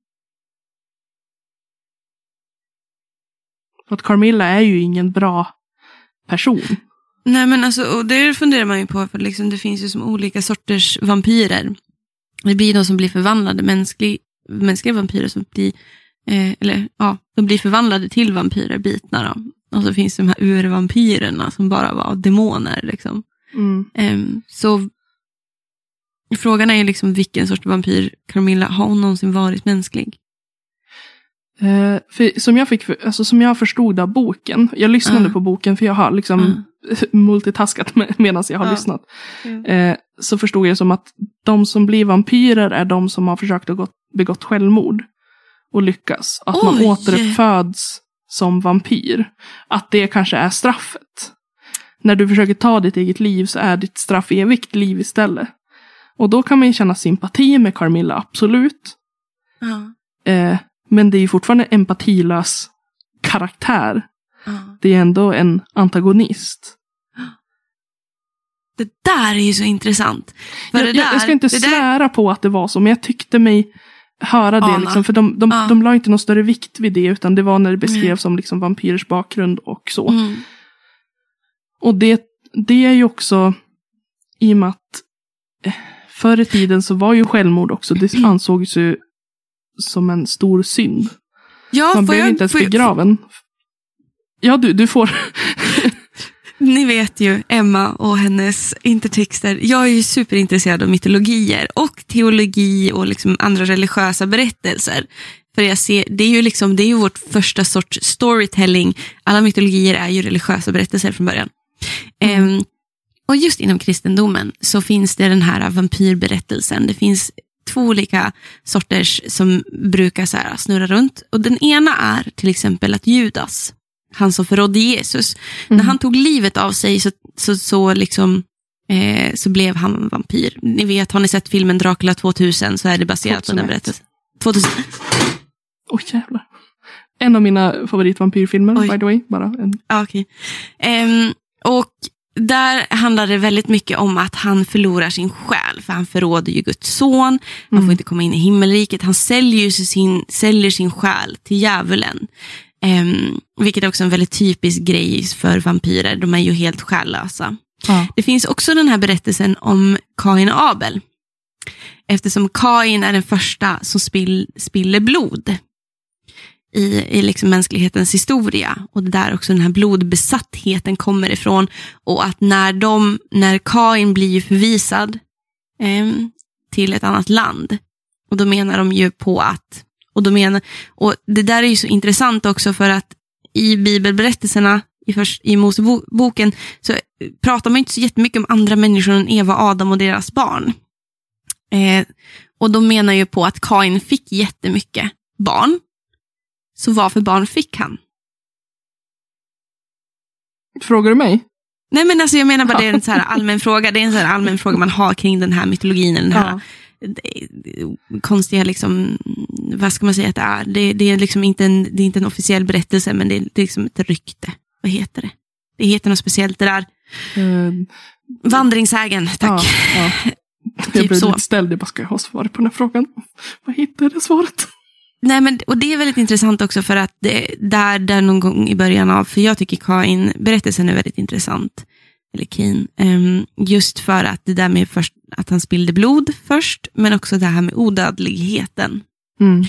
För att Carmilla är ju ingen bra person. Nej men alltså, och det funderar man ju på, för liksom, det finns ju som olika sorters vampyrer. Det blir de som blir förvandlade, mänsklig, mänskliga vampyrer som blir, eh, eller ja, de blir förvandlade till vampyrer, bitna då. Och så finns de här urvampyrerna som bara var demoner liksom. Mm. Ehm, så frågan är ju liksom vilken sorts vampyr Carmilla, har hon någonsin varit mänsklig? Eh, för, som, jag fick, alltså, som jag förstod av boken, jag lyssnade Ja. på boken för jag har liksom multitaskat med, medan jag har Ja. lyssnat. Eh, så förstod jag som att de som blir vampyrer är de som har försökt att gått, begått självmord och lyckas. Att man Oj! återuppföds som vampyr. Att det kanske är straffet. När du försöker ta ditt eget liv så är ditt straff evigt liv istället. Och då kan man ju känna sympati med Carmilla, absolut. Ja. Eh, men det är ju fortfarande empatilös karaktär. Det är ändå en antagonist. Det där är ju så intressant. Jag, det jag, ska där- inte det där- svära på att det var så, men jag tyckte mig höra det. Liksom, för de, de, Ja. de la inte någon större vikt vid det, utan det var när det beskrevs som liksom vampyrers bakgrund och så. Mm. Och det, det är ju också, i och med att eh, förr i tiden så var ju självmord också, det ansågs ju som en stor synd. Ja, Man blev jag, inte ens begraven. Ja, du, du får. Ni vet ju Emma och hennes intertexter. Jag är ju superintresserad av mytologier och teologi och liksom andra religiösa berättelser. För jag ser, det är ju liksom, det är ju vårt första sorts storytelling. Alla mytologier är ju religiösa berättelser från början. Ehm, och just inom kristendomen så finns det den här vampyrberättelsen. Det finns två olika sorters som brukar så här snurra runt. Och den ena är till exempel att Judas, han som förrådde Jesus, när han tog livet av sig så, så, så, liksom, eh, så blev han vampyr. Ni vet, har ni sett filmen Dracula 2000 så är det baserat på 2001. den berättelsen. 2000. Oj jävlar. En av mina favoritvampyrfilmer, Oj. by the way. Bara en. Ja, okej. Ehm, och där handlar det väldigt mycket om att han förlorar sin själ, för han förråder ju Guds son, han Mm. får inte komma in i himmelriket, han säljer sin, säljer sin själ till djävulen. Ehm, vilket är också en väldigt typisk grej för vampyrer, de är ju helt själlösa. Ja. Det finns också den här berättelsen om Kain och Abel. Eftersom Kain är den första som spill, spiller blod i, i liksom mänsklighetens historia. Och det där också den här blodbesattheten kommer ifrån. Och att när, de, när Kain blir förvisad eh, till ett annat land, och då menar de ju på att, och, då menar, och det där är ju så intressant också för att i bibelberättelserna, i, först, i Moseboken, så pratar man inte så jättemycket om andra människor än Eva, Adam och deras barn. Eh, och de menar ju på att Kain fick jättemycket barn. Så vad för barn fick han? Frågar du mig? Nej men alltså jag menar bara det är en så här allmän fråga. Det är en så allmän fråga man har kring den här mytologin. Den här Ja. konstiga, liksom, vad ska man säga att det är? Det, det, är liksom inte en, det är inte en officiell berättelse men det är, det är liksom ett rykte. Vad heter det? Det heter något speciellt det där. Eh, Vandringsägen, tack. Ja, ja. Jag Typ blev så. lite ställd. Jag bara, ska jag ha svar på den här frågan? Vad hittar jag det svaret? Nej, men, och det är väldigt intressant också för att det, där, där någon gång i början av, för jag tycker Kain, berättelsen är väldigt intressant, eller Kain, ehm, just för att det där med först, att han spillde blod först, men också det här med odödligheten, Mm.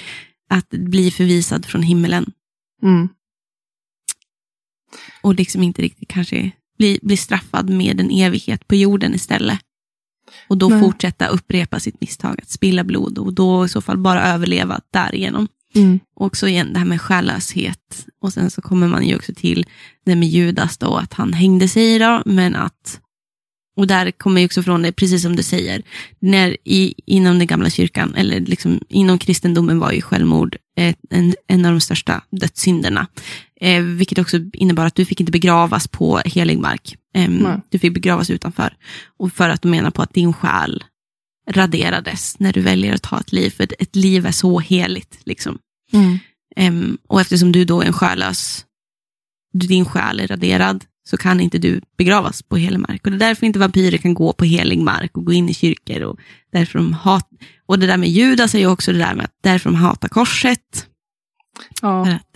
att bli förvisad från himmelen Mm. och liksom inte riktigt kanske bli, bli straffad med en evighet på jorden istället. Och då Nej. fortsätta upprepa sitt misstag, att spilla blod och då i så fall bara överleva därigenom. Mm. Och också igen det här med själlöshet. Och sen så kommer man ju också till det med Judas då, att han hängde sig då, men att och där kommer ju också från det, precis som du säger, när i, inom den gamla kyrkan, eller liksom inom kristendomen var ju självmord eh, en, en av de största dödssynderna. Eh, vilket också innebar att du fick inte begravas på helig mark. Eh, du fick begravas utanför. Och för att de menar på att din själ raderades när du väljer att ta ett liv, för ett, liv är så heligt. Liksom. Mm. Em, och eftersom du då är en själlös, din själ är raderad, så kan inte du begravas på helig mark. Och det är därför inte vampyrer kan gå på helig mark och gå in i kyrkor. Och, därför de hat, och det där med Judas är ju också det där med att därför de hatar korset. För Ja. att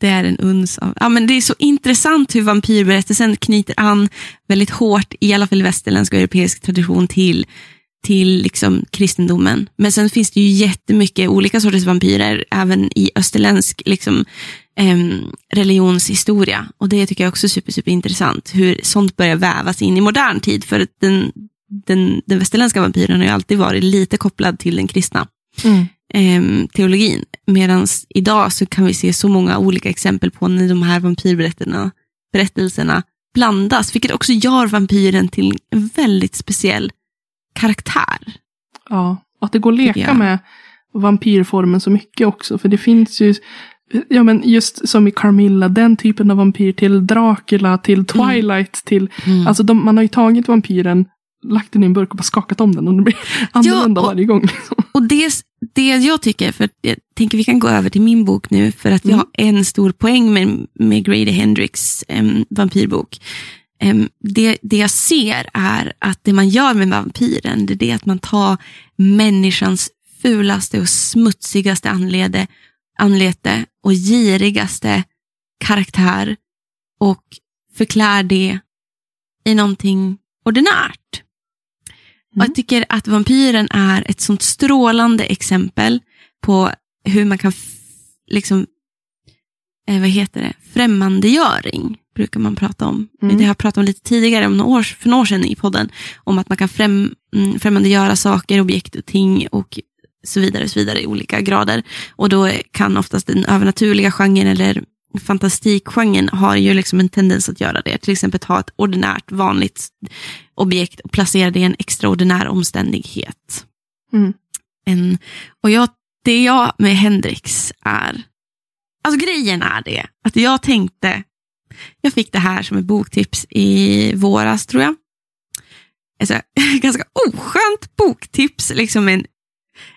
det är en uns av, ja men det är så intressant hur vampyrberättelsen knyter an väldigt hårt, i alla fall i västerländsk och europeisk tradition, till, till liksom kristendomen. Men sen finns det ju jättemycket olika sorters vampyrer, även i österländsk liksom, em, religionshistoria. Och det tycker jag också är super, super intressant, hur sånt börjar vävas in i modern tid. För att den, den, den västerländska vampyren har ju alltid varit lite kopplad till den kristna Mm. em, teologin. Medan idag så kan vi se så många olika exempel på när de här vampyrberättelserna berättelserna blandas, vilket också gör vampyren till en väldigt speciell karaktär. ja. Och att det går att leka med vampyrformen så mycket också. För det finns ju, ja men just som i Carmilla, den typen av vampyr till Dracula, till Twilight, till, alltså de, man har ju tagit vampyren, lagt den i en burk och bara skakat om den och den blir annorlunda och- varje gång. Liksom. Och det, det jag tycker, för jag tänker vi kan gå över till min bok nu, för att jag Mm. har en stor poäng med, med Grady Hendrix em, vampyrbok. Det, det jag ser är att det man gör med vampyren, det är att man tar människans fulaste och smutsigaste anlede, anlete och girigaste karaktär och förklär det i någonting ordinärt. Mm. jag tycker att vampyren är ett sånt strålande exempel på hur man kan liksom, eh, vad heter det, främmandegöring brukar man prata om. Mm. Det har jag pratat om lite tidigare, om några år, för några år sedan i podden, om att man kan främ, mm, främmandegöra saker, objekt och ting och så vidare, så vidare i olika grader. Och då kan oftast den övernaturliga genren eller fantastikgenren har ju liksom en tendens att göra det. Till exempel ta ett ordinärt, vanligt objekt och placera det i en extraordinär omständighet. Mm. En, och jag, det jag med Hendrix är, alltså grejen är det, att jag tänkte, jag fick det här som ett boktips i våras tror jag. Alltså, ganska oskönt boktips, liksom en,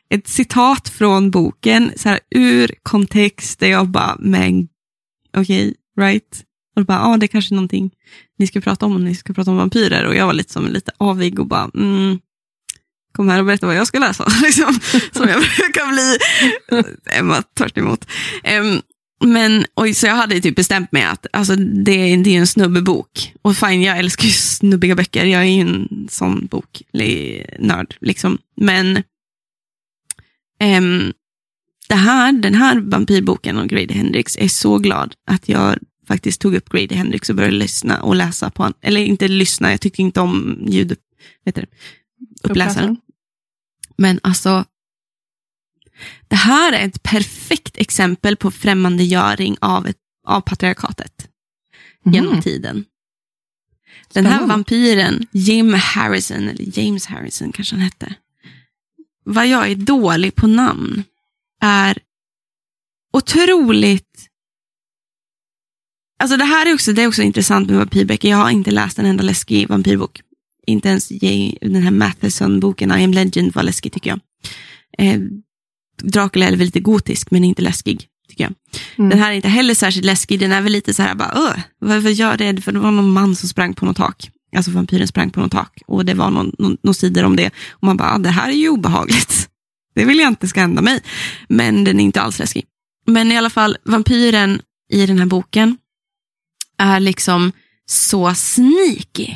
ett citat från boken, så här, ur kontext, där jag bara, men okej, right? Och bara, ja, det är kanske någonting ni ska prata om, om ni ska prata om vampyrer. Och jag var lite som lite avig och bara, mm, kom här och berätta vad jag ska läsa. liksom, som jag brukar bli. Emma tvärt emot men, och så jag hade typ bestämt mig att alltså, det, är- det är en snubbebok. Och fine, jag älskar ju snubbiga böcker. Jag är ju en sån boknörd. Liksom. Men ehm, det här, den här vampyrboken om Grady Hendrix är så glad att jag faktiskt tog upp Grady Hendrix och började lyssna och läsa på han. Eller inte lyssna, jag tyckte inte om ljud, vet du, det, uppläsaren. Men alltså, det här är ett perfekt exempel på främmandegöring av, ett, av patriarkatet genom Mm. tiden. Den här Spännande. vampyren, Jim Harrison, eller James Harrison kanske han hette. Vad jag är dålig på namn är otroligt... Alltså det här är också, det är också intressant med vampyrböcker. Jag har inte läst en enda läskig vampyrbok. Inte ens den här Matheson-boken, I am legend, var läskig tycker jag. Dracula är väl lite gotisk, men inte läskig, tycker jag. Mm. Den här är inte heller särskilt läskig, den är väl lite så här, bara, Åh, varför gör det? För det var någon man som sprang på något tak. Alltså vampyren sprang på något tak och det var någon, någon, någon sidor om det. Och man bara, "Ah, det här är ju obehagligt. Det vill jag inte ska hända mig. Men den är inte alls läskig. Men i alla fall, vampyren i den här boken är liksom så sneaky.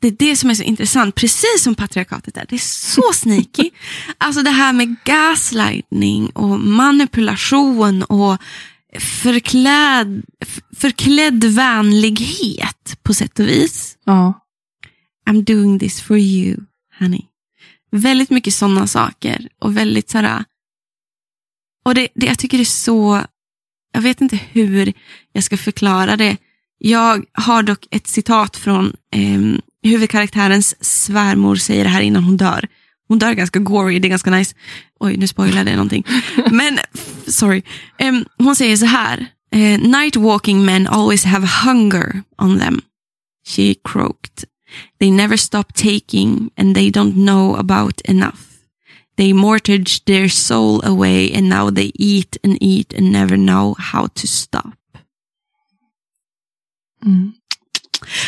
Det är det som är så intressant, precis som patriarkatet är. Det är så sneaky. Alltså det här med gaslightning och manipulation och förkläd, f- förklädd vänlighet på sätt och vis. Ja. I'm doing this for you, honey. Väldigt mycket sådana saker och väldigt sådär. Och det, det, jag tycker det är så, jag vet inte hur jag ska förklara det. Jag har dock ett citat från eh, huvudkaraktärens svärmor säger det här innan hon dör. Hon dör ganska gory, det är ganska nice. Oj, nu spoilade jag någonting. Men, sorry. Em, hon säger så här. Eh, Night walking men always have hunger on them. She croaked. They never stop taking and they don't know about enough. They mortgage their soul away and now they eat and eat and never know how to stop. Mm.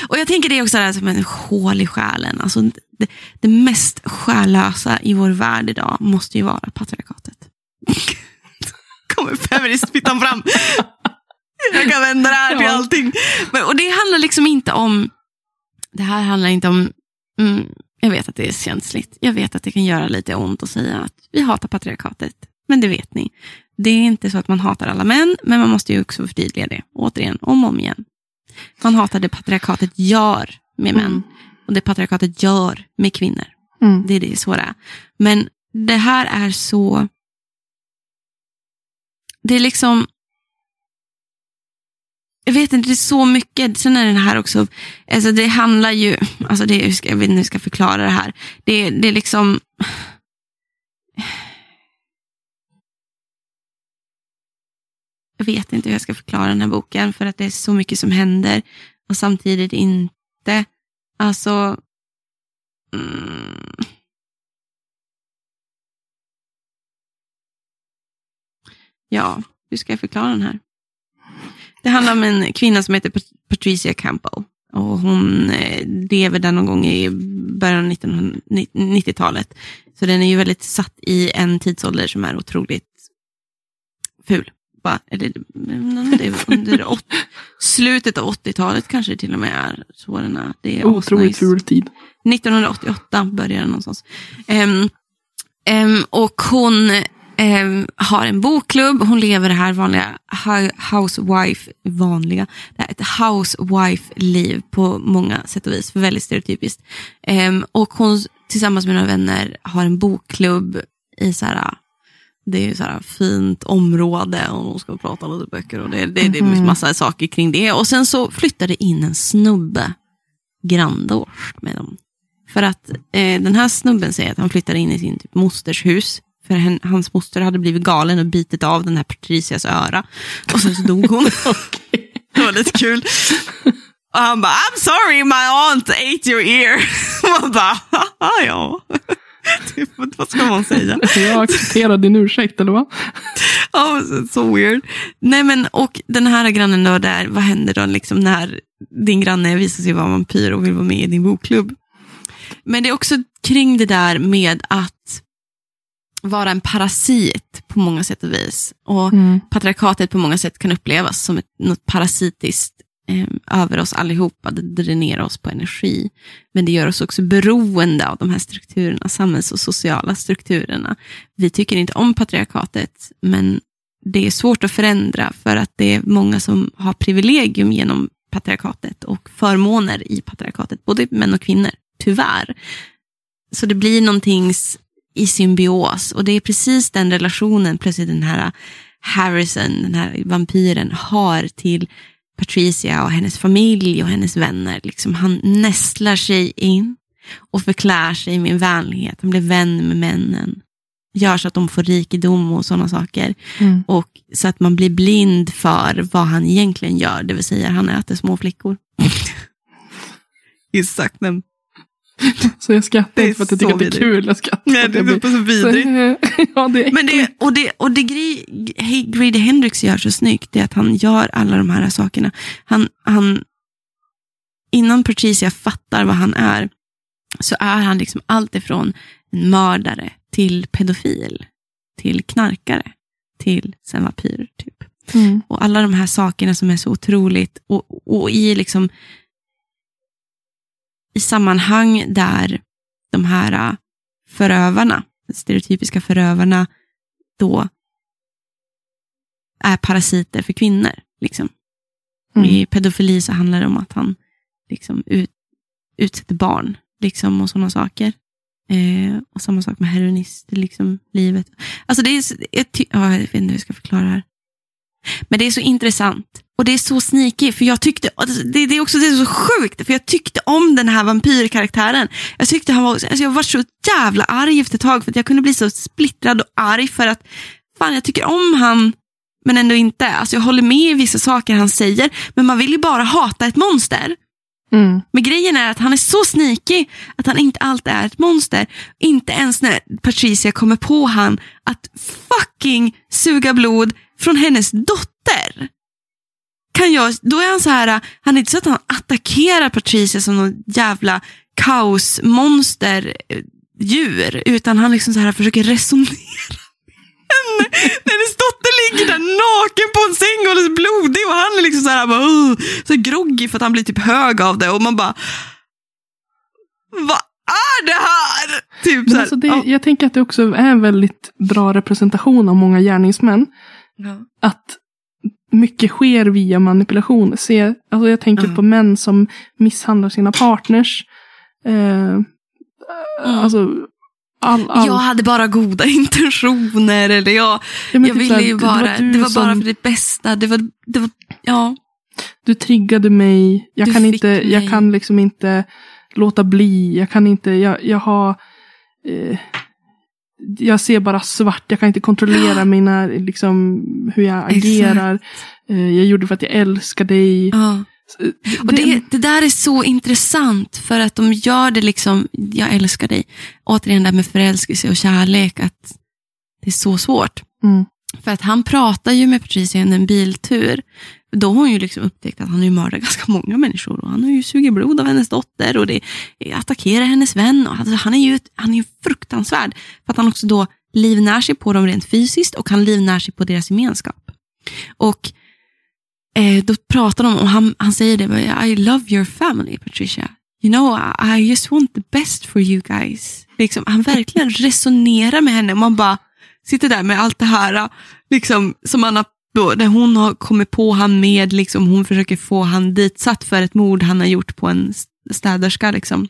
Och jag tänker det också det här som en hål i själen. Alltså det, det mest själlösa i vår värld idag måste ju vara patriarkatet. Kommer feministpittan fram. Jag kan vända det här till Ja. allting. Men, och det handlar liksom inte om, det här handlar inte om, mm, jag vet att det är känsligt. Jag vet att det kan göra lite ont att säga att vi hatar patriarkatet. Men det vet ni. Det är inte så att man hatar alla män, men man måste ju också förtydliga det. Återigen, om och om igen. Man hatar det patriarkatet gör med män. Mm. Och det patriarkatet gör med kvinnor. Mm. Det är det är. Men det här är så... Det är liksom... Jag vet inte, det är så mycket. Sen är den här också... Alltså det handlar ju... Alltså det, jag vet inte hur jag ska förklara det här. Det, det är liksom... Jag vet inte hur jag ska förklara den här boken för att det är så mycket som händer och samtidigt inte. Alltså... Mm. Ja, hur ska jag förklara den här? Det handlar om en kvinna som heter Patricia Campbell. Och hon eh, lever där någon gång i början av 1990-talet. Så den är ju väldigt satt i en tidsålder som är otroligt ful. Bara, eller, det under åt, slutet av 80-talet kanske det till och med är så den är. Det är Otroligt asnice. ful tid. 1988 började den någonstans. Ehm, ehm, och hon ehm, har en bokklubb. Hon lever det här vanliga housewife, vanliga, det här är ett housewife-liv på många sätt och vis. Väldigt stereotypiskt. Och hon tillsammans med några vänner har en bokklubb i så här, det är så här fint område och de ska prata lite böcker och det, det, det är Mhm. massa saker kring det. Och sen så flyttar det in en snubbe grandårs med dem. För att eh, den här snubben säger att han flyttade in i sin typ, mosters hus. För hen, hans moster hade blivit galen och bitit av den här Patricias öra. Och sen så dog hon. Det var lite kul. Och han bara, I'm sorry my aunt ate your ear. Och man bara, "Haha, ja. Typ, vad ska man säga? Jag accepterar din ursäkt, eller vad? Ja, så, så weird. Nej men och den här grannen då, där, vad händer då liksom när din granne visar sig vara vampyr och vill vara med i din bokklubb? Men det är också kring det där med att vara en parasit på många sätt och vis. Och Mm. patriarkatet på många sätt kan upplevas som ett, något parasitiskt eh, över oss allihopa. Det dränerar oss på energi. Men det gör oss också beroende av de här strukturerna, samhälls och sociala strukturerna. Vi tycker inte om patriarkatet, men det är svårt att förändra för att det är många som har privilegium genom patriarkatet och förmåner i patriarkatet, både män och kvinnor, tyvärr. Så det blir någonting i symbios och det är precis den relationen plötsligt den här Harrison, den här vampyren, har till Patricia och hennes familj och hennes vänner. Liksom, han nästlar sig in och förklär sig med vänlighet. Han blir vän med männen. Gör så att de får rikedom och sådana saker. Mm. Och så att man blir blind för vad han egentligen gör, det vill säga han äter små flickor. Them. Så jag skrattar inte för att jag tycker att det är kul. Jag skrattar Nej, det är så vidrigt. Ja, det är Men det, och det, och det Gre- Grady Hendrix gör så snyggt, det är att han gör alla de här sakerna. Han, han, innan Patricia fattar vad han är, så är han liksom allt ifrån en mördare till pedofil, till knarkare, till sen vampyr. Typ. Mm. Och alla de här sakerna som är så otroligt, och, och i liksom i sammanhang där de här äh, förövarna, stereotypiska förövarna, då är parasiter för kvinnor. Liksom. Mm. I pedofili så handlar det om att han liksom ut, utsätter barn liksom, och sådana saker. Eh, och samma sak med heroinister, liksom, livet. Alltså det är, jag, ty- ja, jag vet inte hur jag ska förklara det här. Men det är så intressant. Och det är så sneaky, för jag tyckte, det, det är också det är så sjukt, för jag tyckte om den här vampyrkaraktären. Jag tyckte han var, alltså jag var så jävla arg efter ett tag, för att jag kunde bli så splittrad och arg för att, fan jag tycker om han, men ändå inte. Alltså jag håller med i vissa saker han säger, men man vill ju bara hata ett monster. Mm. Men grejen är att han är så sneaky att han inte alltid är ett monster. Inte ens när Patricia kommer på han att fucking suga blod från hennes dotter. Kan jag, då är han så här, han är inte så att han attackerar Patricia som någon jävla kaosmonster eh, djur, utan han liksom så här försöker resonera. När hennes dotter ligger där naken på en säng och alldeles blodig och han är liksom så här, bara, "Ugh", så groggy för att han blir typ hög av det och man bara, vad är det här? Typ så här, alltså det, ja. Jag tänker att det också är en väldigt bra representation av många gärningsmän. Ja. Att mycket sker via manipulation. Se, alltså jag tänker Ja. på män som misshandlar sina partners. Eh, Alltså, all, all, Jag hade bara goda intentioner. Eller jag, Ja, jag typ ville ju det var bara, det var som- bara för det bästa. Det var, det var, ja. Du triggade mig. Jag Du kan inte, mig. jag kan liksom inte låta bli. Jag kan inte, jag, jag har eh, jag ser bara svart. Jag kan inte kontrollera mina, liksom, hur jag Exakt. agerar. Eh, jag gjorde det för att jag älskar dig. ja. Eh, Och det, det där är så intressant för att de gör det liksom, jag älskar dig. Återigen det här med förälskelse och kärlek, att det är så svårt. Mm. För att han pratar ju med Patricia under en biltur. Då har hon ju liksom upptäckt att han har mördat ganska många människor. Och han har ju sugit blod av hennes dotter och det attackerar hennes vän. Och alltså, han är ju han är ju fruktansvärd. För att han också då livnär sig på dem rent fysiskt och han livnär sig på deras gemenskap. Och eh, då pratar de och han, han säger det, I love your family Patricia. You know, I, I just want the best for you guys. Liksom, han verkligen resonerar med henne och man bara sitter där med allt det här liksom, som man har, då, där hon har kommit på han med, liksom, hon försöker få han ditsatt för ett mord han har gjort på en städerska. Liksom.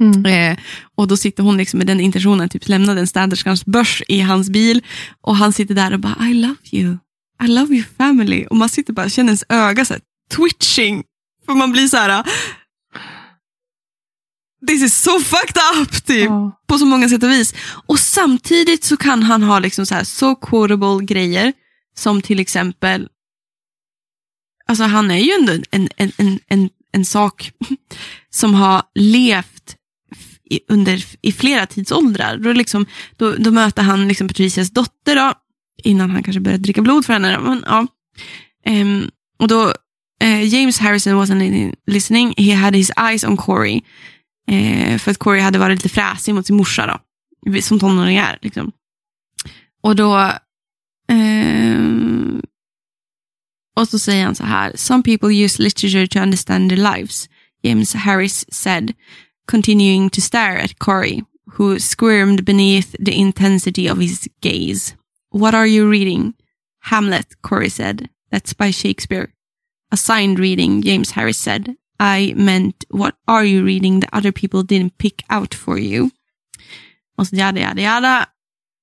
Mm. Eh, och då sitter hon liksom med den intentionen, typ lämna den städerskans börs i hans bil och han sitter där och bara I love you, I love your family. Och man sitter bara känner ens öga så här, twitching. För man blir så här, this is so fucked up typ. Ja. På så många sätt och vis. Och samtidigt så kan han ha liksom så här so quotable grejer. Som till exempel, alltså han är ju ändå en, en, en, en, en sak som har levt i, under, i flera tidsåldrar. Då, liksom, då, då möter han liksom Patricias dotter då, innan han kanske började dricka blod för henne. Men, ja. Um, och då, uh, James Harrison wasn't listening, he had his eyes on Corey. Uh, för att Corey hade varit lite fräsig mot sin morsa då, som tonåring är. Liksom. Och då... ehm, och så säger han så här. Some people use literature to understand their lives. James Harris said, continuing to stare at Corey, who squirmed beneath the intensity of his gaze. What are you reading? Hamlet, Corey said. That's by Shakespeare. A signed reading, James Harris said. I meant, what are you reading that other people didn't pick out for you? Och så yada, yada, yada.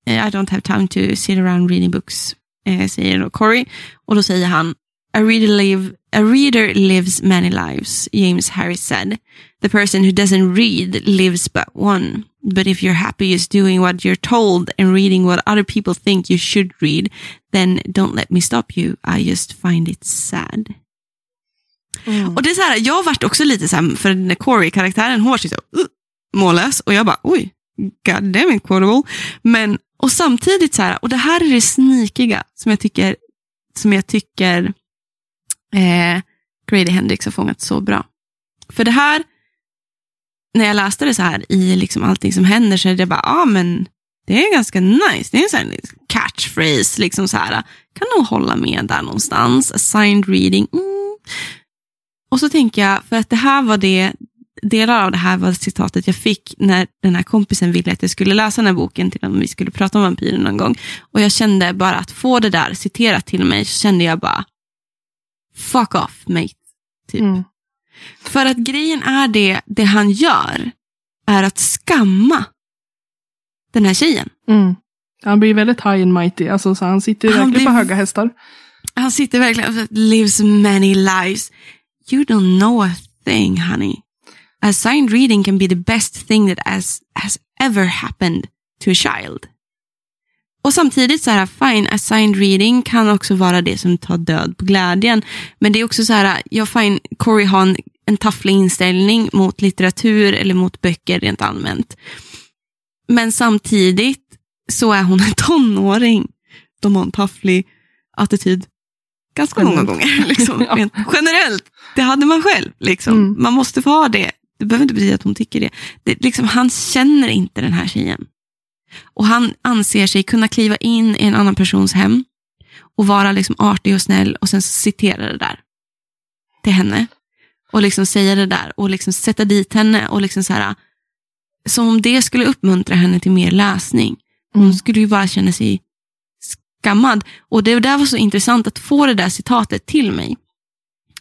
Eh, I don't have time to sit around reading books, eh, säger då Corey. Och då säger han, a reader, live, a reader lives many lives, James Harris said. The person who doesn't read lives but one. But if you're happy just doing what you're told and reading what other people think you should read, then don't let me stop you. I just find it sad. Och det är så här, jag varit också lite så här, för när Corey-karaktären hårt så uh, mållös och jag bara, oj, god damn it quotable. Men, och samtidigt så här, och det här är det snikiga som jag tycker, som jag tycker eh, Grady Hendrix har fångat så bra. För det här, när jag läste det så här i liksom allting som händer så är det bara, ja ah, men det är ganska nice. Det är en sån här catchphrase, liksom så här, kan nog hålla med där någonstans. Assigned reading. Mm. Och så tänker jag, för att det här var det, delar av det här var citatet jag fick när den här kompisen ville att jag skulle läsa den här boken till om vi skulle prata om vampyrer någon gång. Och jag kände bara att få det där citerat till mig, så kände jag bara, fuck off mate. Typ. Mm. För att grejen är det, det han gör, är att skamma den här tjejen. Mm. Han blir väldigt high and mighty. Alltså, så han sitter Han verkligen blir- på höga hästar. Han sitter verkligen lives many lives. You don't know a thing, honey. Assigned reading can be the best thing that has, has ever happened to a child. Och samtidigt så här, fine, assigned reading kan också vara det som tar död på glädjen. Men det är också så här, jag fine, Corey har en, en tafflig inställning mot litteratur eller mot böcker rent allmänt. Men samtidigt så är hon en tonåring. De har en tafflig attityd ganska många gånger. Liksom, Ja. generellt. Det hade man själv. Liksom. Mm. Man måste få ha det. Det behöver inte betyda att hon tycker det. det liksom, han känner inte den här tjejen. Och han anser sig kunna kliva in i en annan persons hem och vara liksom artig och snäll och sen citera det där till henne. Och liksom säga det där och liksom sätta dit henne och liksom så här, som om det skulle uppmuntra henne till mer läsning. Hon Mm. skulle ju bara känna sig skammad. Och det där var så intressant att få det där citatet till mig.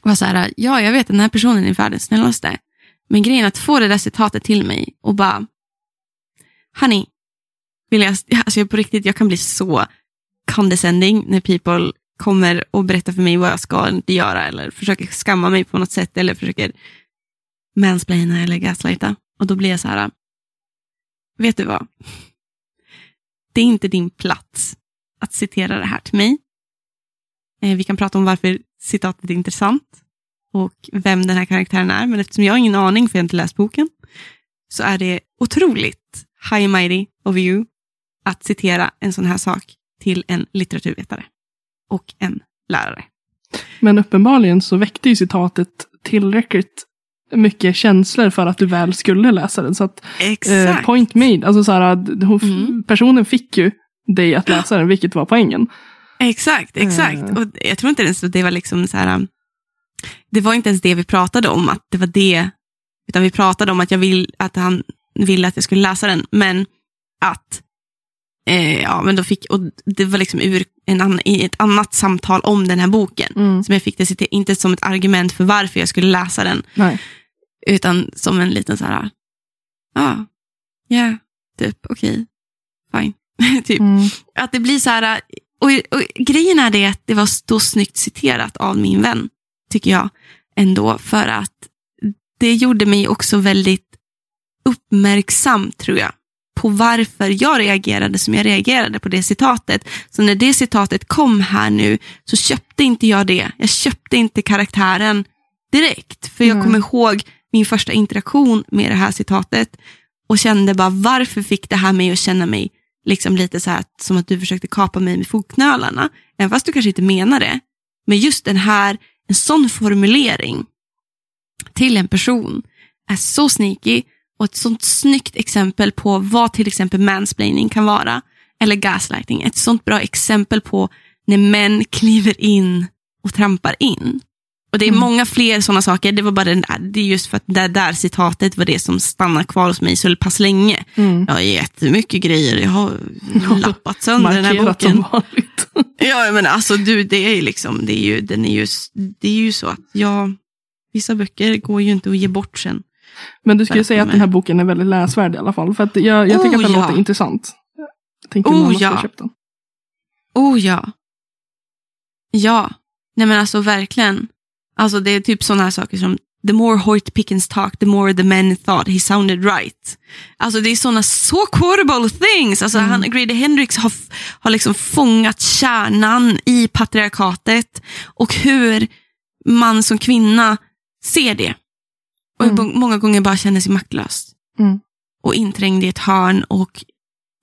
Och var så här, ja, jag vet att den här personen är världens snällaste. Men grejen är att få det där citatet till mig och bara, honey, vill jag, alltså jag på riktigt, jag kan bli så condescending när people kommer och berättar för mig vad jag ska inte göra eller försöker skamma mig på något sätt eller försöker mansplaina eller gaslighta. Och då blir jag så här, vet du vad? Det är inte din plats att citera det här till mig. Eh, vi kan prata om varför citatet är intressant och vem den här karaktären är, men eftersom jag har ingen aning för jag har inte läst boken, så är det otroligt high and mighty of you att citera en sån här sak till en litteraturvetare och en lärare. Men uppenbarligen så väckte ju citatet tillräckligt mycket känslor för att du väl skulle läsa den. Så att eh, point made, alltså så här, att hon, Mm. personen fick ju dig att läsa den, vilket var poängen. Exakt, exakt. Eh. Och jag tror inte ens att det var liksom så här, um, det var inte ens det vi pratade om, att det var det, utan vi pratade om att jag vill, att han ville att jag skulle läsa den, men att, eh, ja men då fick, och det var liksom ur en annan, i ett annat samtal om den här boken, Mm. som jag fick det inte som ett argument för varför jag skulle läsa den, Nej. utan som en liten så här, ja, ja, typ, okej, fine, typ. Mm. Att det blir så här, och, och grejen är det att det var då snyggt citerat av min vän, tycker jag ändå, för att det gjorde mig också väldigt uppmärksam, tror jag, på varför jag reagerade som jag reagerade på det citatet. Så när det citatet kom här nu så köpte inte jag det. Jag köpte inte karaktären direkt, för jag Nej. kommer ihåg min första interaktion med det här citatet och kände bara varför fick det här mig att känna mig liksom lite så här som att du försökte kapa mig med fotknölarna. Även fast du kanske inte menar det. Men just den här, en sån formulering till en person är så sneaky och ett sånt snyggt exempel på vad till exempel mansplaining kan vara. eller gaslighting. Ett sånt bra exempel på när män kliver in och trampar in. Och Det är Mm. många fler sådana saker. Det var bara den där, det är just för att det där citatet var det som stannar kvar hos mig så pass länge. Mm. Jag har jättemycket grejer. Jag har lappat sönder den här boken. Ja, men alltså du, det är liksom, det är ju, den är ju, det är ju så att jag, vissa böcker går ju inte att ge bort sen. Men du skulle säga att den här boken är väldigt läsvärd i alla fall. För att jag, jag tycker Oh, att den ja. låter intressant. Jag tänker Oh, oh, ja. köpt den. Oh ja. Ja, nej men alltså verkligen. Alltså det är typ sådana här saker som The more Hoyt Pickens talked, the more the men thought he sounded right. Alltså det är sådana så quotable things. Alltså Mm. han, Grady Hendrix har, har liksom fångat kärnan i patriarkatet och hur man som kvinna ser det. Och Mm. många gånger bara känner sig maktlös. Mm. Och inträngd i ett hörn och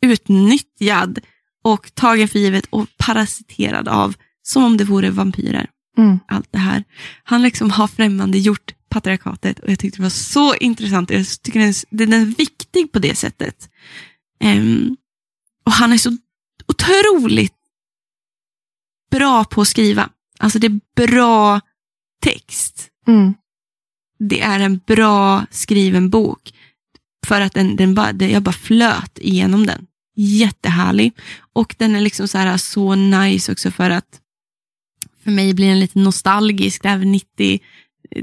utnyttjad och tagen för givet och parasiterad av som om det vore vampyrer. Mm. Allt det här. Han liksom har främmande gjort patriarkatet och jag tyckte det var så intressant. Jag tycker den, den är viktig på det sättet. Ehm, och han är så otroligt bra på att skriva. Alltså det är bra text. Mm. Det är en bra skriven bok. För att den, den bara, jag bara flöt igenom den. Jättehärlig. Och den är liksom så, här, så nice också för att för mig blir den lite nostalgisk. Det här var 90,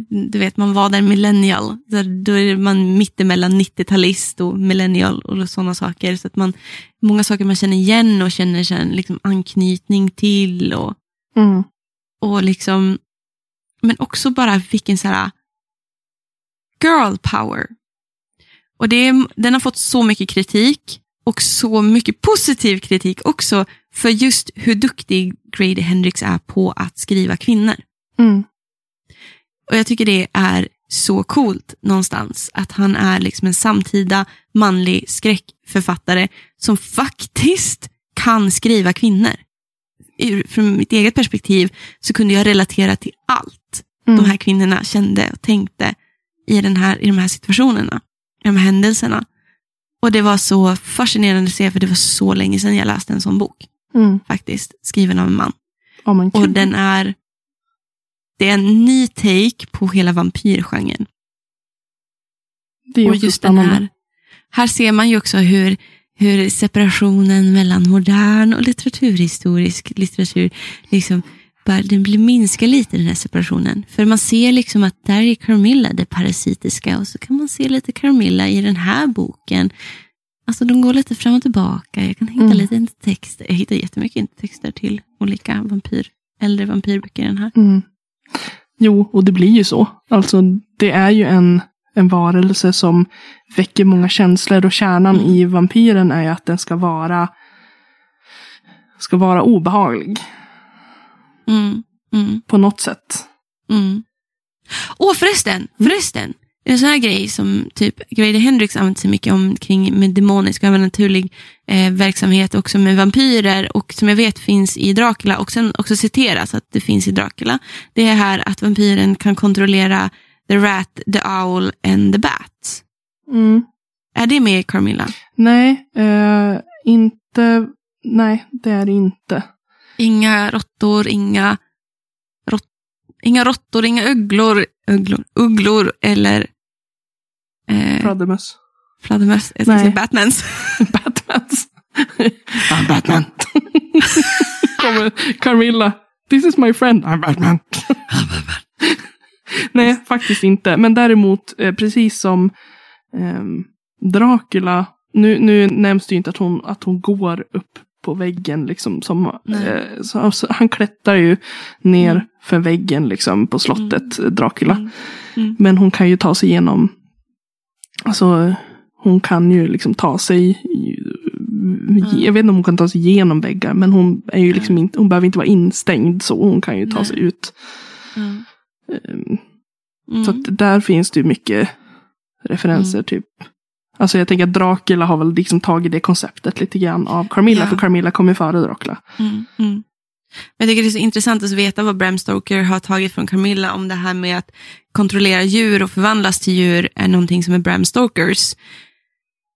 du vet man var där millennial. Där, då är man mittemellan 90-talist och millennial och sådana saker. Så att man, många saker man känner igen och känner sen liksom anknytning till. Och, Mm. och liksom, men också bara vilken så här girl power. Och det den har fått så mycket kritik och så mycket positiv kritik också för just hur duktig Grady Hendrix är på att skriva kvinnor. Mm. Och jag tycker det är så coolt någonstans att han är liksom en samtida manlig skräckförfattare som faktiskt kan skriva kvinnor. Ur, från mitt eget perspektiv så kunde jag relatera till allt Mm. de här kvinnorna kände och tänkte i, den här, i de här situationerna, i de här händelserna. Och det var så fascinerande att se, för det var så länge sedan jag läste en sån bok, Mm. faktiskt, skriven av en man. Men Och den är, det är en ny take på hela vampyrgenren. det är Och just den här, här ser man ju också hur, hur separationen mellan modern och litteraturhistorisk litteratur, liksom, bara, den blir minska lite den här separationen. För man ser liksom att där är Carmilla det parasitiska och så kan man se lite Carmilla i den här boken. Alltså de går lite fram och tillbaka. Jag kan hitta Mm. lite texter. Jag hittar jättemycket texter till olika vampyr, äldre vampyrböcker i den här. Mm. Jo, och det blir ju så. Alltså, det är ju en, en varelse som väcker många känslor och kärnan Mm. i vampyren är ju att den ska vara ska vara obehaglig Mm, mm. på något sätt. Mm. Åh förresten, förresten. En sån här grej som typ Grady Hendrix använt sig mycket om kring med demonisk och övernaturlig eh, verksamhet också med vampyrer och som jag vet finns i Dracula och sen också citeras att det finns i Dracula. Det är här att vampyren kan kontrollera the rat, the owl and the bat. Mm. Är det med Carmilla? Nej, eh, inte. Nej, det är det inte. Inga råttor, inga, inga råttor, inga ugglor, ugglor, ugglor eller eh, Fladdermöss. Fladdermöss, jag Nej. säga Batmans. Batmans. I'm Batman. Kommer Carmilla. This is my friend. I'm Batman. Nej, faktiskt inte. Men däremot, eh, precis som ehm, Dracula. Nu, nu nämns det ju inte att hon, att hon går upp på väggen. Liksom, som, eh, så, så, han klättrar ju ner Mm. för väggen liksom, på slottet, eh, Dracula. Mm. Mm. Men hon kan ju ta sig igenom. Alltså hon kan ju liksom ta sig. i- Jag vet inte om hon kan ta sig igenom väggar. Men hon är ju liksom inte. Hon behöver inte vara instängd så. Hon kan ju ta Nej. sig ut. Mm. Mm. Så att där finns det ju mycket referenser typ. Alltså jag tänker att Dracula har väl liksom tagit det konceptet lite grann av Carmilla. Ja. För Carmilla kommer före Dracula. Men Jag tycker det är så intressant att veta vad Bram Stoker har tagit från Camilla om det här med att kontrollera djur och förvandlas till djur är någonting som är Bram Stokers.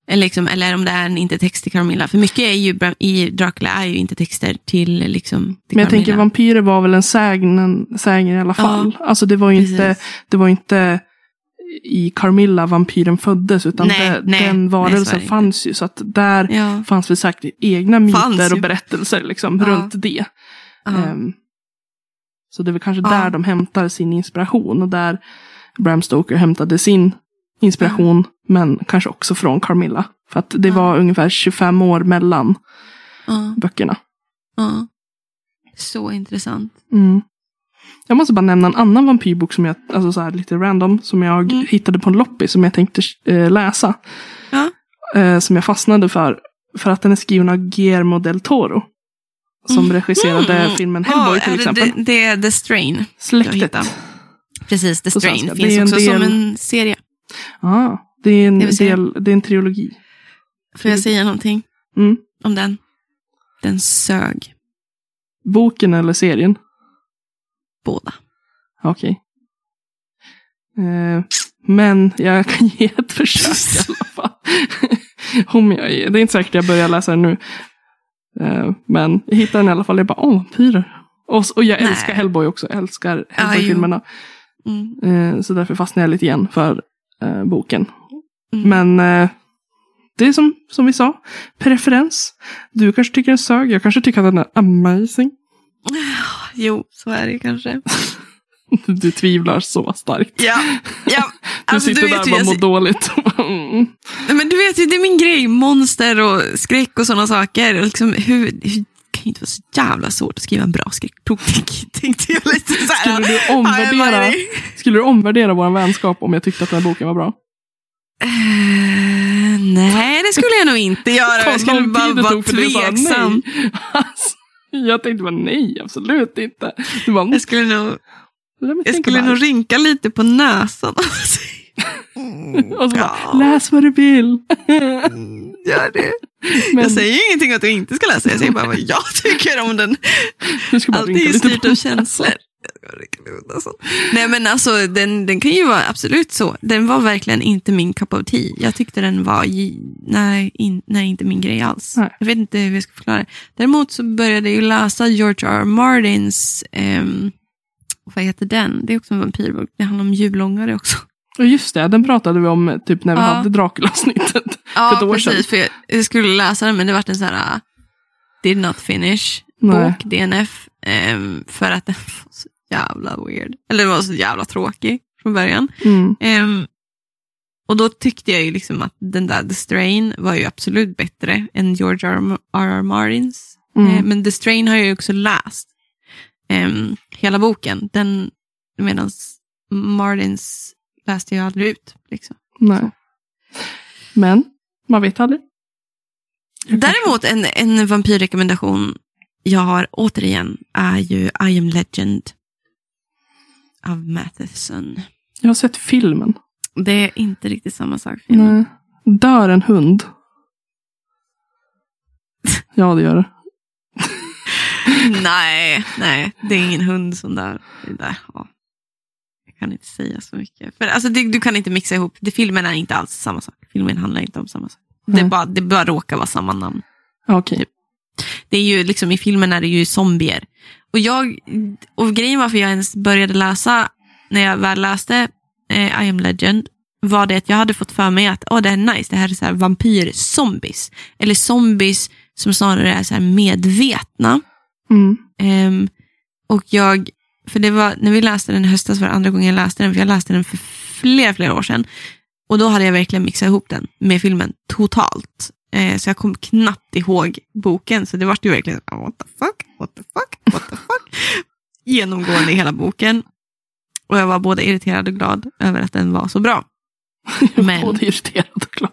Eller, liksom, eller om det är en inte-text till Carmilla. För mycket är ju, bra- i Dracula är ju inte-texter till, liksom, till Men jag tänker Carmilla. vampyrer var väl en sägnen, sägen i alla fall. alltså det var ju inte, det var inte i Carmilla vampyren föddes. Utan Nej, det, nej, den nej, varelsen inte. fanns ju. Så att där Ja. fanns väl säkert egna myter och berättelser liksom, Ja. runt det. Ehm, så det är väl kanske Ja. där de hämtar sin inspiration. Och där Bram Stoker hämtade sin inspiration. Men kanske också från Carmilla. För att det var ungefär 25 år mellan böckerna. Ja. Så intressant. Mm. Jag måste bara nämna en annan vampyrbok som jag, alltså så här lite random, som jag Mm. hittade på en loppis som jag tänkte eh, läsa. Ja. Eh, som jag fastnade för. För att den är skriven av Guillermo del Toro. Som regisserade Mm. filmen Hellboy Ja, till exempel. Det, det är The Strain. Släktet. Precis, The Strain. Finns Det också som del- en serie. Ah, det, är en Det del, det är en trilogi. Får jag säga någonting Mm. om den? Den sög. Boken eller serien? Båda. Okej. Eh, men jag kan ge ett försök i alla fall. Om jag, det är inte säkert jag börjar läsa den nu. Eh, men jag hittade den i alla fall. Jag bara, åh, vampyrer. Och, och jag Nej. älskar Hellboy också. Jag älskar Hellboy-filmerna. Mm. Eh, så därför fastnade jag lite igen för eh, boken. Mm. Men det är som, som vi sa, preferens. Du kanske tycker den sög, jag kanske tycker att den är amazing. Jo, så är det kanske. Du tvivlar så starkt. Ja, ja. Du Alltså, sitter du där vet och ju, bara jag, mår dåligt. Mm. Men du vet ju, det är min grej. Monster och skräck och sådana saker. Och liksom, hur, hur, kan ju inte vara så jävla svårt att skriva en bra skräckbok. tänkte jag lite så här. Skulle du omvärdera, skulle du omvärdera vår vänskap om jag tyckte att den här boken var bra? Eh, nej, det skulle jag nog inte göra. Jag skulle bara vara tveksam. nej. Alltså, jag tänkte bara nej, absolut inte. Du bara, Jag skulle nog, "Det där jag skulle nog värld." rynka lite på näsan. Och så bara, Ja. läs vad du vill. Gör det. Men Jag säger ju ingenting att du inte ska läsa. Jag säger bara vad jag tycker om den. Allt är ju styrt av känslor. Nej men alltså den, den kan ju vara absolut så. Den var verkligen inte min cup of tea. Jag tyckte den var, nej, in, nej inte min grej alls. Nej. Jag vet inte hur jag ska förklara det. Däremot så började jag ju läsa George R. R. Martins, ehm, vad heter den? Det är också en vampyrbok. Det handlar om julångare också. Och just det, den pratade vi om typ när vi Ja. hade Dracula-snittet. Ja, För ett år precis. För jag, skulle läsa den men det var en sån här uh, did not finish Nej. bok, DNF. ehm, för att den var så jävla weird. Eller den var så jävla tråkig från början. Mm. Ehm, och då tyckte jag ju liksom att den där The Strain var ju absolut bättre än George R. R. R. Martins. Mm. Eh, men The Strain har jag ju också läst. Ehm, hela boken. Den, medan Martins läste jag aldrig ut. Liksom. Nej. Men, man vet aldrig. Däremot en, en vampyrrekommendation jag har återigen är ju I am legend av Matheson. Jag har sett filmen. Det är inte riktigt samma sak. filmen. Nej. Dör en hund? Ja, det gör det. nej, nej, det är ingen hund som där. Det där ja. Jag kan inte säga så mycket. För, alltså, det, du kan inte mixa ihop. Det, filmen är inte alls samma sak. Filmen handlar inte om samma sak. Det, Nej. bara, det bara råkar vara samma namn. Ja, Okej. Det är ju liksom, I filmen är det ju zombier. Och, jag, och grejen varför jag ens började läsa, när jag väl läste eh, I am legend, var det att jag hade fått för mig att oh, det här är nice, det här är så här vampyr-zombies. Eller zombies som snarare är så medvetna. Mm. Um, och jag, för det var, när vi läste den i höstas var det andra gången jag läste den, för jag läste den för flera, flera år sedan. Och då hade jag verkligen mixat ihop den med filmen totalt. Eh, så jag kom knappt ihåg boken, så det var ju verkligen what the fuck, what the fuck, what the fuck. Genomgående i hela boken. Och jag var både irriterad och glad över att den var så bra. Men- Både irriterad och glad.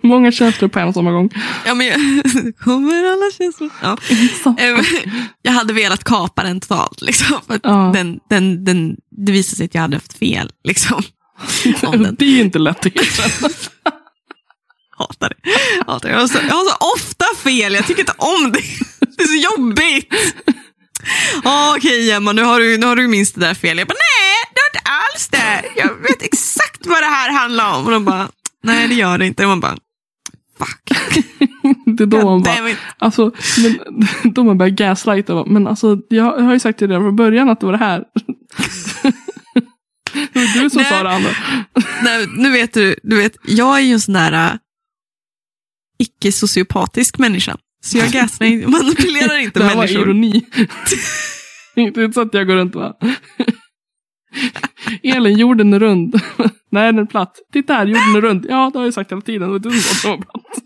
Många känslor på en och samma gång. Ja, men jag, kommer alla känslor? Ja. Så. Eh, Jag hade velat kapa den totalt. Liksom, Ja. den, den, den, det visade sig att jag hade haft fel. Liksom. Det är inte lätt att erkänna. Hatar det. Hatar det. Jag, har så, jag har så ofta fel, jag tycker inte om det. Det är så jobbigt. Ja, Okej Emma, nu har, du, nu har du minst det där fel. Jag bara, nej, det har inte alls det. Jag vet exakt vad det här handlar om. Och de bara, nej det gör det inte. Och man bara, fuck. Det är då man bara, alltså, men, då man börjar gaslighta. Men alltså, jag har ju sagt till dig redan från början att det var det här. det var du som Nej. sa det andra. Nej, nu vet du, du vet, jag är ju en sån där äh, icke-sociopatisk människa. Så jag gaslightar, manipulerar inte det här var människor. ironi. det är inte så att jag går runt bara... Elin, jorden är rund. Nej, den är platt. Titta här, jorden är rund. Ja, det har jag sagt hela tiden. Det var du som sa att den var platt.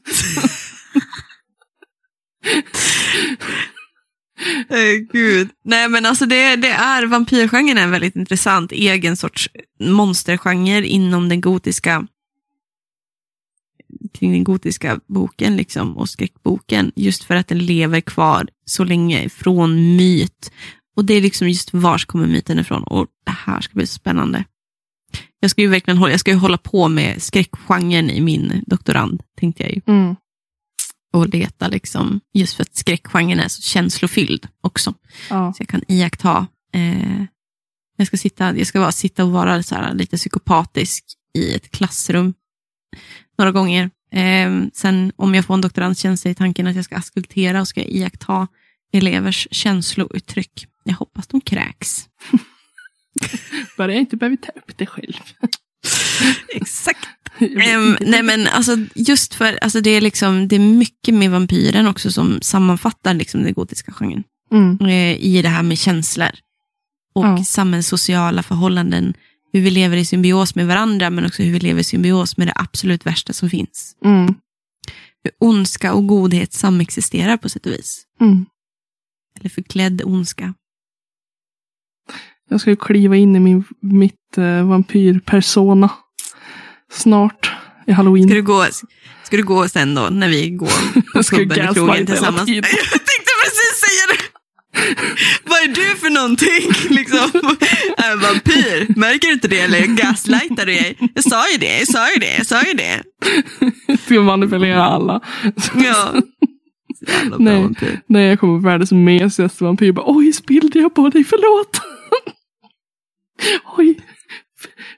Eh, Gud. Nej men alltså det, det är, vampyrgenren är en väldigt intressant egen sorts monstergenre inom den gotiska kring den gotiska boken liksom, och skräckboken, just för att den lever kvar så länge från myt. Och det är liksom just vars kommer myten ifrån och det här ska bli spännande. Jag ska ju verkligen hålla, jag ska ju hålla på med skräckgenren i min doktorand, tänkte jag ju Mm. och leta liksom, just för att skräckgenren är så känslofylld också. Ja. Så jag kan iaktta. Eh, jag ska, sitta, jag ska bara sitta och vara så här, lite psykopatisk i ett klassrum några gånger. Eh, sen om jag får en doktorandtjänst är tanken att jag ska askultera och ska iaktta elevers känslouttryck. Jag hoppas de kräks. Bara jag inte behöver ta upp det själv. Exakt. Ehm, nej men alltså just för, alltså det är liksom, det är mycket med vampyren också som sammanfattar liksom den gotiska genren. Mm. eh, i det här med känslor och Ja. samhällssociala förhållanden. Hur vi lever i symbios med varandra, men också hur vi lever i symbios med det absolut värsta som finns. Mm. Hur ondska och godhet samexisterar på sätt och vis. Mm. Eller förklädd ondska. Jag ska ju kliva in i min, mitt uh, vampyrpersona. Snart. I halloween. Ska du gå, ska du gå sen då, när vi går på puben i gaslighta krogen tillsammans? tiden. Jag tänkte precis säga det. Vad är du för någonting? Liksom? Är jag vampyr? Märker du inte det? Eller gaslightar du dig? Jag sa ju det, jag sa ju det, jag sa ju det. Ska manipulera alla. Ja. Nej. vampyr. När jag kommer världens mesigaste vampyr. Bara, Oj, spillde jag på dig? Förlåt. Oj.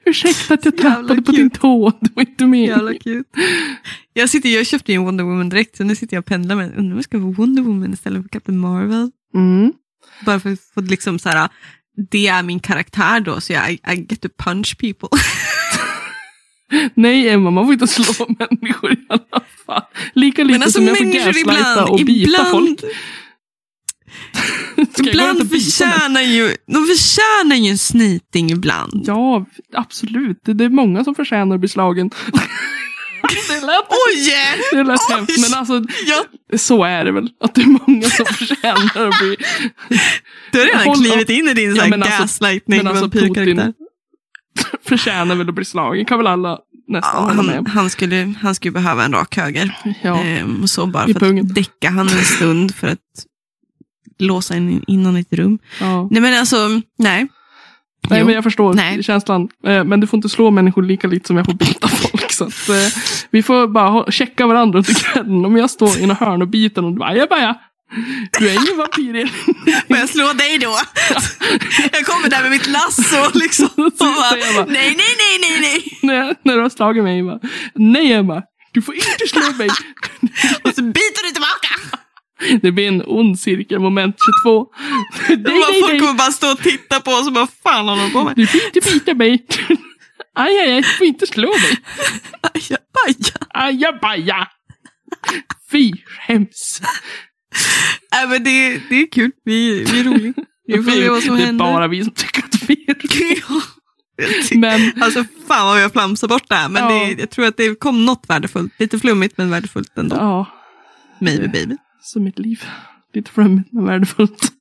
Ursäkta att jag trampade på din tå. Det var inte Jävla meningen. cute. Jag, sitter, jag köpte ju en Wonder Woman direkt, så nu sitter jag och pendlar med undrar om jag ska få Wonder Woman istället för Captain Marvel. Mm. Bara för att liksom så här, det är min karaktär då, så jag I, I get to punch people. Nej Emma, man får inte slå människor i alla fall. Lika lite alltså som jag får gaslighta ibland, och bita ibland, folk. Ibland förtjänar ju, de förtjänar ju en sniting ibland. Ja, absolut. Det det är många som förtjänar att bli slagen. Det lät, Oj! det lät hemskt, men alltså Ja, så är det väl. Att det är många som förtjänar att bli... du har redan Håll- klivit in i din Ja, men alltså- gaslightning men alltså vampyrkaraktär. förtjänar väl att bli slagen. Kan väl alla nästan Ja, han, med. han, skulle, han skulle behöva en rak höger. Ja. Ehm, så bara I för pungen. att däcka han en stund för att låsa in innan ett rum. ja. Nej men alltså, nej. Nej, Jo. men jag förstår Nej. känslan. Eh, Men du får inte slå människor lika lite som jag får bita folk. Så att, eh, vi får bara checka varandra under kvällen. Om jag står i en hörn och biter du bara, ajabaja. Du är ingen vampyr Elin. Får jag slå dig då? jag kommer där med mitt lasso liksom. Och jag bara. nej, nej, nej, nej, nej. när, när du har slagit mig. Bara, Nej Emma, du får inte slå mig. Och så biter du tillbaka. Det blir en ond cirkel, moment 22. Nej, bara, nej, folk nej. kommer bara stå och titta på oss och bara, fan håller de på med? Du får inte bita mig. Aj, aj, aj, du får inte slå mig. Ajabaja. Ajabaja. Fy, skäms. Nej men det, det är kul, vi, vi är roliga. Vi får se vad som det är bara vi som tycker att vi är roliga. Jag Men Alltså fan vad vi har flamsat bort det här. Men Ja. det, jag tror att det kom något värdefullt. Lite flummigt men värdefullt ändå. ja, Maybe baby så mitt liv. Lite flummigt men värdefullt.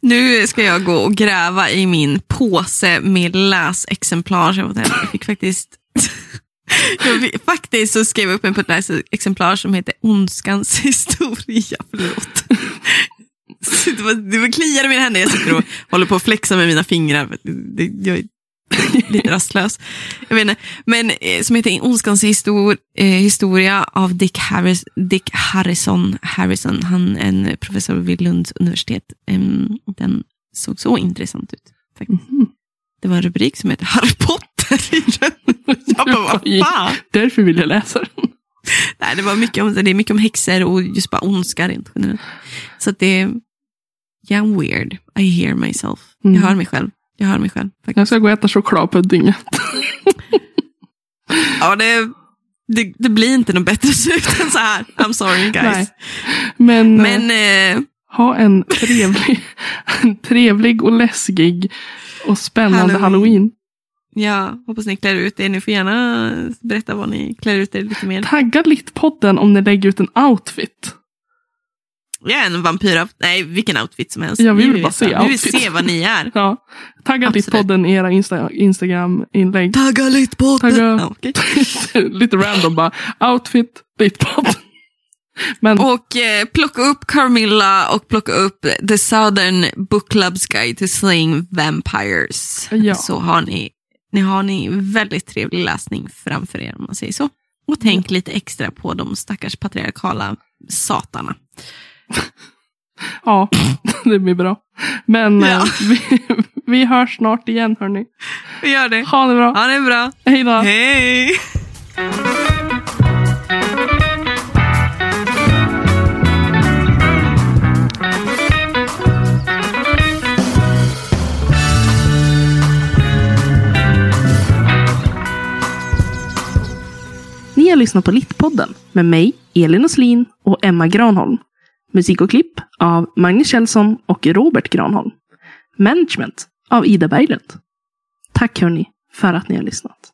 Nu ska jag gå och gräva i min påse med läsexemplar. Jag fick faktiskt... Jag fick, faktiskt så skrev jag upp en på ett läsexemplar som heter Ondskans historia. Förlåt. Det var, det var kliar i mina händer. Jag sitter och håller på att flexa med mina fingrar. Det, jag är lite rastlös. Jag vet inte. Men eh, som heter Ondskans histor, eh, historia av Dick, Harris, Dick Harrison. Harrison. Han är en professor vid Lunds universitet. Em, den såg så intressant ut. Faktiskt. Mhm. Det var en rubrik som heter Harry Potter i den. Jag bara, vad fan? Därför vill jag läsa den. Nej, det, var mycket om, det är mycket om häxor och just bara ondska rent generellt. Så att det är... Yeah, I'm weird. I hear myself. Mm. Jag hör mig själv. Jag hör mig själv. Faktiskt. Jag ska gå och äta chokladpudding. Ja, det, det, det blir inte något bättre slut än så här. I'm sorry guys. Nej. Men, Men eh, eh, ha en trevlig, en trevlig och läskig och spännande Halloween. halloween. ja, hoppas ni klär ut er. Ni får gärna berätta vad ni klär ut er lite mer. Tagga Littpodden om ni lägger ut en outfit. Är en vampyr. Nej, vilken outfit som helst. Jag vill Vi bara vet se vad- Vi vill outfit. se vad ni är. Ja. Tagga. Littpodden i era Insta Instagram-inlägg. Tagga lite på Tagga. Ja, okej. Lite random bara. Outfit, Littpodden. Men Och eh, plocka upp Carmilla och plocka upp The Southern Book Club's Guide to Slaying Vampires. Ja. Så har ni, ni har ni väldigt trevlig läsning framför er om man säger så. Och tänk lite extra på de stackars patriarkala satarna. ja, det blir bra. Men Ja. eh, vi, vi hörs snart igen hörni. Vi gör det. Ha det bra. Ha det bra. Hej då. Hej! Ni har lyssnat på Littpodden med mig, Elin Oslin och Emma Granholm. Musik och klipp av Magnus Kjellson och Robert Granholm. Management av Ida Berglund. Tack hörni för att ni har lyssnat.